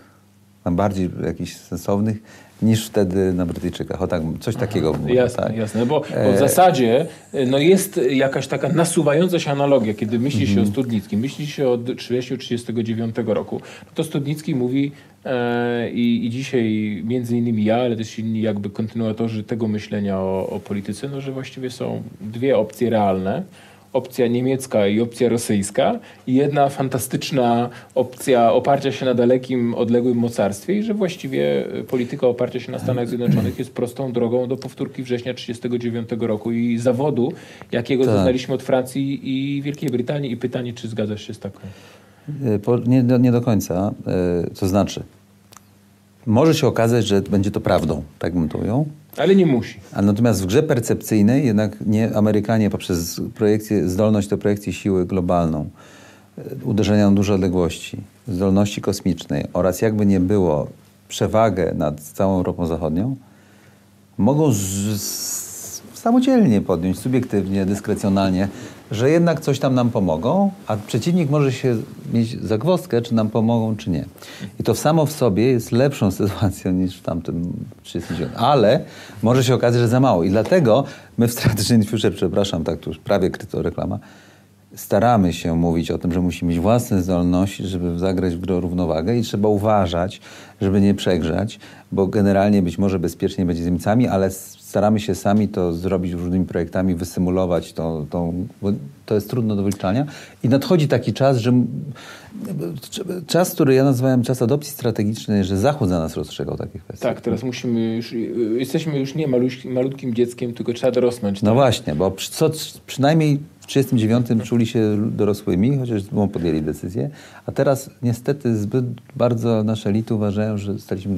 na bardziej jakichś sensownych, niż wtedy na Brytyjczykach. O tak, coś takiego. Aha, jasne, tak. jasne. Bo, bo, w e, zasadzie no jest jakaś taka nasuwająca się analogia, kiedy myśli się mm -hmm. o mhm. Studnickim, myśli się o 30-39 roku, no to Studnicki mówi e, i, i dzisiaj między innymi ja, ale też inni jakby kontynuatorzy tego myślenia o, o polityce, no że właściwie są dwie opcje realne opcja niemiecka i opcja rosyjska i jedna fantastyczna opcja oparcia się na dalekim, odległym mocarstwie i że właściwie polityka oparcia się na Stanach Zjednoczonych jest prostą drogą do powtórki września 1939 roku i zawodu, jakiego tak. doznaliśmy od Francji i Wielkiej Brytanii i pytanie, czy zgadzasz się z taką? E, nie, nie do końca. E, to znaczy, może się okazać, że będzie to prawdą, tak bym to ujął, Ale nie musi. A natomiast w grze percepcyjnej jednak nie Amerykanie poprzez projekcję, zdolność do projekcji siły globalną, e, uderzenia na duże odległości, zdolności kosmicznej oraz jakby nie było przewagę nad całą Europą Zachodnią, mogą z, z, samodzielnie podjąć, subiektywnie, dyskrecjonalnie, że jednak coś tam nam pomogą, a przeciwnik może się mieć zagwozdkę, czy nam pomogą, czy nie. I to samo w sobie jest lepszą sytuacją niż w tamtym 39. Ale może się okazać, że za mało. I dlatego my w Strategy Future, przepraszam, tak tu już prawie kryto reklama, staramy się mówić o tym, że musimy mieć własne zdolności, żeby zagrać w grę równowagę i trzeba uważać, żeby nie przegrzać, bo generalnie być może bezpiecznie będzie z Niemcami, ale staramy się sami to zrobić różnymi projektami, wysymulować to, to, bo to jest trudno do wyliczania. I nadchodzi taki czas, że czas, który ja nazywałem czas adopcji strategicznej, że Zachód za nas rozstrzygał takie kwestie. Tak, teraz musimy już, jesteśmy już nie malutkim, dzieckiem, tylko trzeba dorosnąć. No tak? właśnie, bo przy, co, przynajmniej 1939 czuli się dorosłymi, chociaż podjęli decyzję, a teraz niestety zbyt bardzo nasze elity uważają, że staliśmy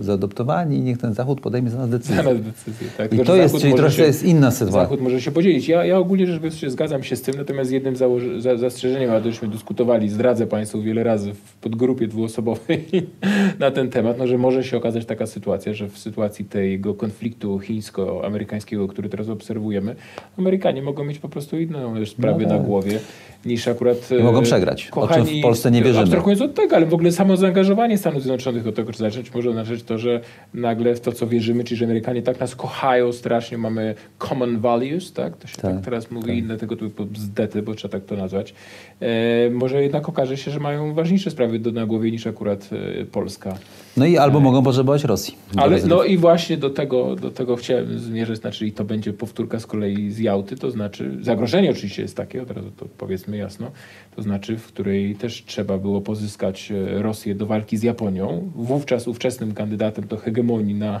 zaadoptowani i niech ten Zachód podejmie za nas decyzję. Decyzję tak. I to jest, czyli troszkę się, jest inna sytuacja. Zachód może się podzielić. Ja, ja ogólnie rzecz biorąc zgadzam się z tym, natomiast jednym założy, za, zastrzeżeniem, a tośmy dyskutowali, zdradzę Państwu wiele razy w podgrupie dwuosobowej na ten temat, no, że może się okazać taka sytuacja, że w sytuacji tego konfliktu chińsko-amerykańskiego, który teraz obserwujemy, Amerykanie mogą mieć po prostu prostu inne sprawy no tak. na głowie niż akurat... Mogą e, przegrać, kochani, o czym w Polsce nie wierzymy. Abstrahując od tego, ale w ogóle samo zaangażowanie Stanów Zjednoczonych od tego zacząć może oznaczać to, że nagle w to, co wierzymy, czyli że Amerykanie tak nas kochają strasznie, mamy common values, tak? To się tak, tak teraz mówi, tak. inne tego typu bzdety, bo trzeba tak to nazwać. E, może jednak okaże się, że mają ważniejsze sprawy do, na głowie niż akurat e, Polska. No i albo e, mogą potrzebować Rosji. Ale no i właśnie do tego, do tego chciałem zmierzyć, znaczy i to będzie powtórka z kolei z Jałty, to znaczy zagrożenie oczywiście jest takie, od razu to powiedzmy jasno, to znaczy w której też trzeba było pozyskać e, Rosję do walki z Japonią, wówczas ówczesnym kandydatem do hegemonii na,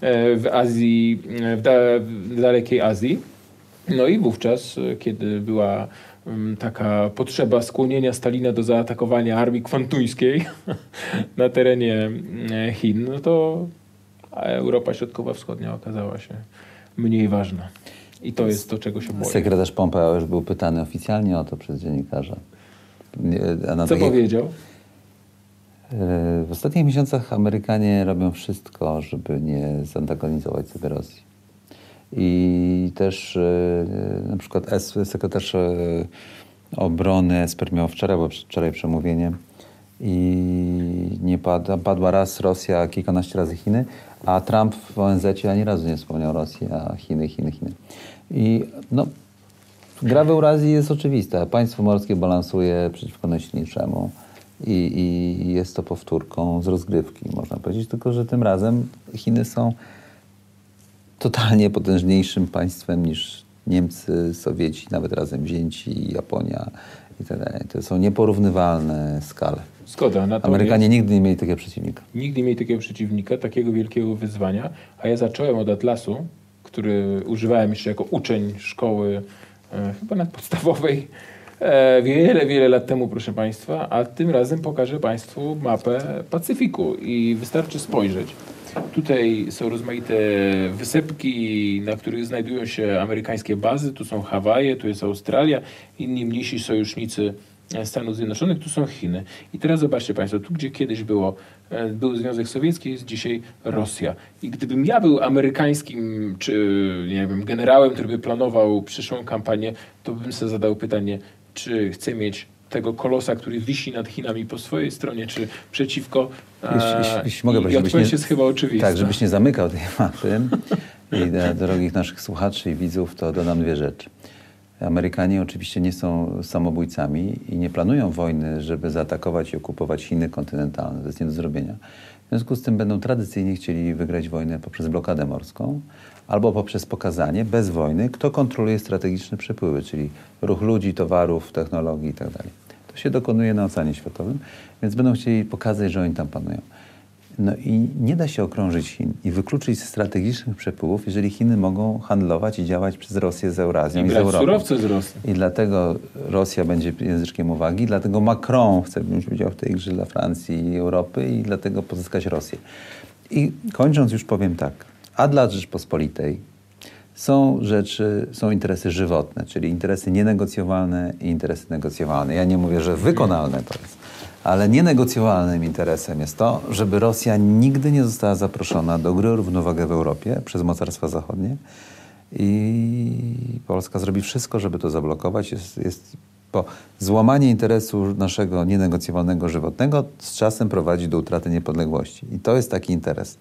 e, w Azji, w, da, w dalekiej Azji. No i wówczas, kiedy była taka potrzeba skłonienia Stalina do zaatakowania armii kwantuńskiej na terenie Chin, no to Europa Środkowa-Wschodnia okazała się mniej ważna. I to jest to, czego się boję. Sekretarz Pompeo już był pytany oficjalnie o to przez dziennikarza. Co takie... powiedział? E, w ostatnich miesiącach Amerykanie robią wszystko, żeby nie zantagonizować sobie Rosji. I też e, na przykład sekretarz e, obrony Esper miał wczoraj, bo wczoraj przemówienie i nie padła, padła raz Rosja, kilkanaście razy Chiny, a Trump w ONZ ani razu nie wspomniał Rosji, a Chiny, Chiny, Chiny. I no, gra w Eurazji jest oczywista. Państwo morskie balansuje przeciwko najsilniejszemu i, i jest to powtórką z rozgrywki, można powiedzieć. Tylko, że tym razem Chiny są totalnie potężniejszym państwem niż Niemcy, Sowieci, nawet razem wzięci, Japonia i tak dalej. To są nieporównywalne skale. Zgoda. Natomiast Amerykanie nigdy nie mieli takiego przeciwnika. Nigdy nie mieli takiego przeciwnika, takiego wielkiego wyzwania, a ja zacząłem od Atlasu, który używałem jeszcze jako uczeń szkoły e, chyba nadpodstawowej wiele, wiele lat temu, proszę Państwa, a tym razem pokażę Państwu mapę Pacyfiku i wystarczy spojrzeć. Tutaj są rozmaite wysepki, na których znajdują się amerykańskie bazy. Tu są Hawaje, tu jest Australia, inni mniejsi sojusznicy Stanów Zjednoczonych, tu są Chiny. I teraz zobaczcie Państwo, tu gdzie kiedyś było, e, był Związek Sowiecki, jest dzisiaj Rosja. I gdybym ja był amerykańskim, czy nie wiem, generałem, który by planował przyszłą kampanię, to bym sobie zadał pytanie, czy chcę mieć tego kolosa, który wisi nad Chinami po swojej stronie, czy przeciwko. Jeśli, jeśli, jeśli mogę, I, i odpowiedź jest chyba oczywista. Tak, żebyś nie zamykał tej mapy. I dla drogich naszych słuchaczy i widzów, to dodam dwie rzeczy. Amerykanie oczywiście nie są samobójcami i nie planują wojny, żeby zaatakować i okupować Chiny kontynentalne. To jest nie do zrobienia. W związku z tym będą tradycyjnie chcieli wygrać wojnę poprzez blokadę morską albo poprzez pokazanie bez wojny, kto kontroluje strategiczne przepływy, czyli ruch ludzi, towarów, technologii itd. Tak to się dokonuje na Oceanie Światowym, więc będą chcieli pokazać, że oni tam panują. No i nie da się okrążyć Chin i wykluczyć strategicznych przepływów, jeżeli Chiny mogą handlować i działać przez Rosję z Eurazją i, i z Europą. surowce z Rosji. I dlatego Rosja będzie języczkiem uwagi, dlatego Macron chce wziąć udział w tej grze dla Francji i Europy i dlatego pozyskać Rosję. I kończąc już powiem tak. A dla Rzeczpospolitej są rzeczy, są interesy żywotne, czyli interesy nienegocjowalne i interesy negocjowalne. Ja nie mówię, że wykonalne to jest, ale nienegocjowalnym interesem jest to, żeby Rosja nigdy nie została zaproszona do gry o równowagę w Europie przez mocarstwa zachodnie i Polska zrobi wszystko, żeby to zablokować. Jest, jest, złamanie interesu naszego nienegocjowalnego żywotnego z czasem prowadzi do utraty niepodległości. I to jest taki interes.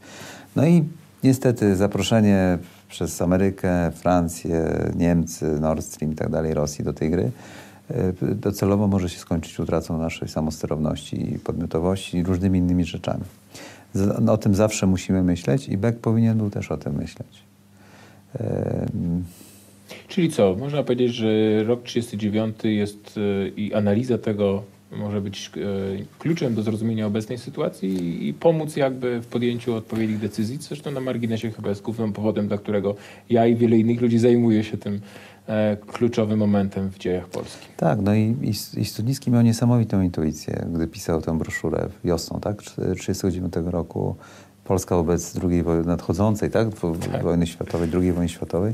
No i niestety zaproszenie przez Amerykę, Francję, Niemcy, Nord Stream i tak dalej, Rosji do tej gry y, docelowo może się skończyć utratą naszej samosterowności i podmiotowości i różnymi innymi rzeczami. Z, o tym zawsze musimy myśleć i Beck powinien był też o tym myśleć. Em, Czyli co? Można powiedzieć, że rok 39 jest e, i analiza tego może być e, kluczem do zrozumienia obecnej sytuacji i- pomóc jakby w podjęciu odpowiednich decyzji. Zresztą na marginesie chyba jest głównym powodem, dla którego ja i wiele innych ludzi zajmuje się tym e, kluczowym momentem w dziejach Polski. Tak, no i, i, i Studnicki miał niesamowitą intuicję, gdy pisał tę broszurę wiosną, tak, 1939 roku. Polska wobec drugiej wojny nadchodzącej, tak, Tak. wojny światowej, II wojny światowej.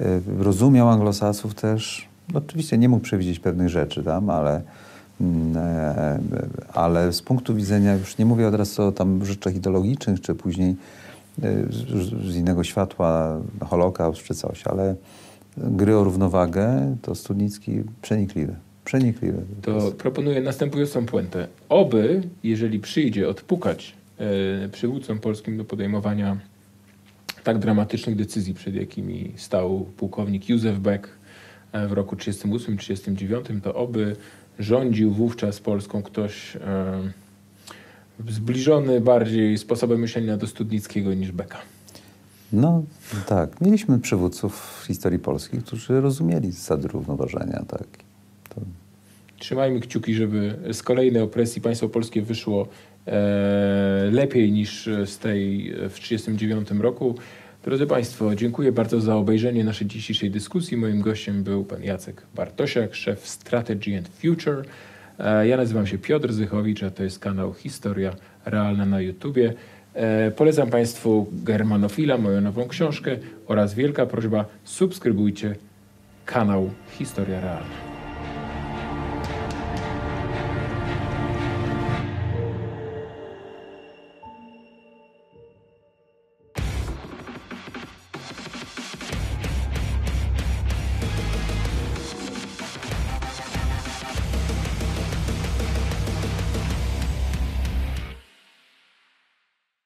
Y, Rozumiał anglosasów też. No, oczywiście nie mógł przewidzieć pewnych rzeczy tam, ale, e, ale z punktu widzenia, już nie mówię teraz o tam rzeczach ideologicznych, czy później y, z, innego światła, Holokaust czy coś, ale gry o równowagę to Studnicki przenikliwy. Przenikliwy. To proponuję następującą puentę. Oby, jeżeli przyjdzie odpukać e, przywódcom polskim do podejmowania tak dramatycznych decyzji, przed jakimi stał pułkownik Józef Beck e, w roku 38-39, to oby rządził wówczas Polską ktoś zbliżony bardziej sposobem myślenia do Studnickiego niż Becka. No tak, mieliśmy przywódców w historii Polski, którzy rozumieli zasady równoważenia. Tak. To, Trzymajmy kciuki, żeby z kolejnej opresji państwo polskie wyszło e, lepiej niż z tej w 1939 roku. Drodzy Państwo, dziękuję bardzo za obejrzenie naszej dzisiejszej dyskusji. Moim gościem był pan Jacek Bartosiak, szef Strategy and Future. E, ja nazywam się Piotr Zychowicz, a to jest kanał Historia Realna na YouTubie. E, polecam Państwu Germanofila, moją nową książkę oraz wielka prośba, subskrybujcie kanał Historia Realna.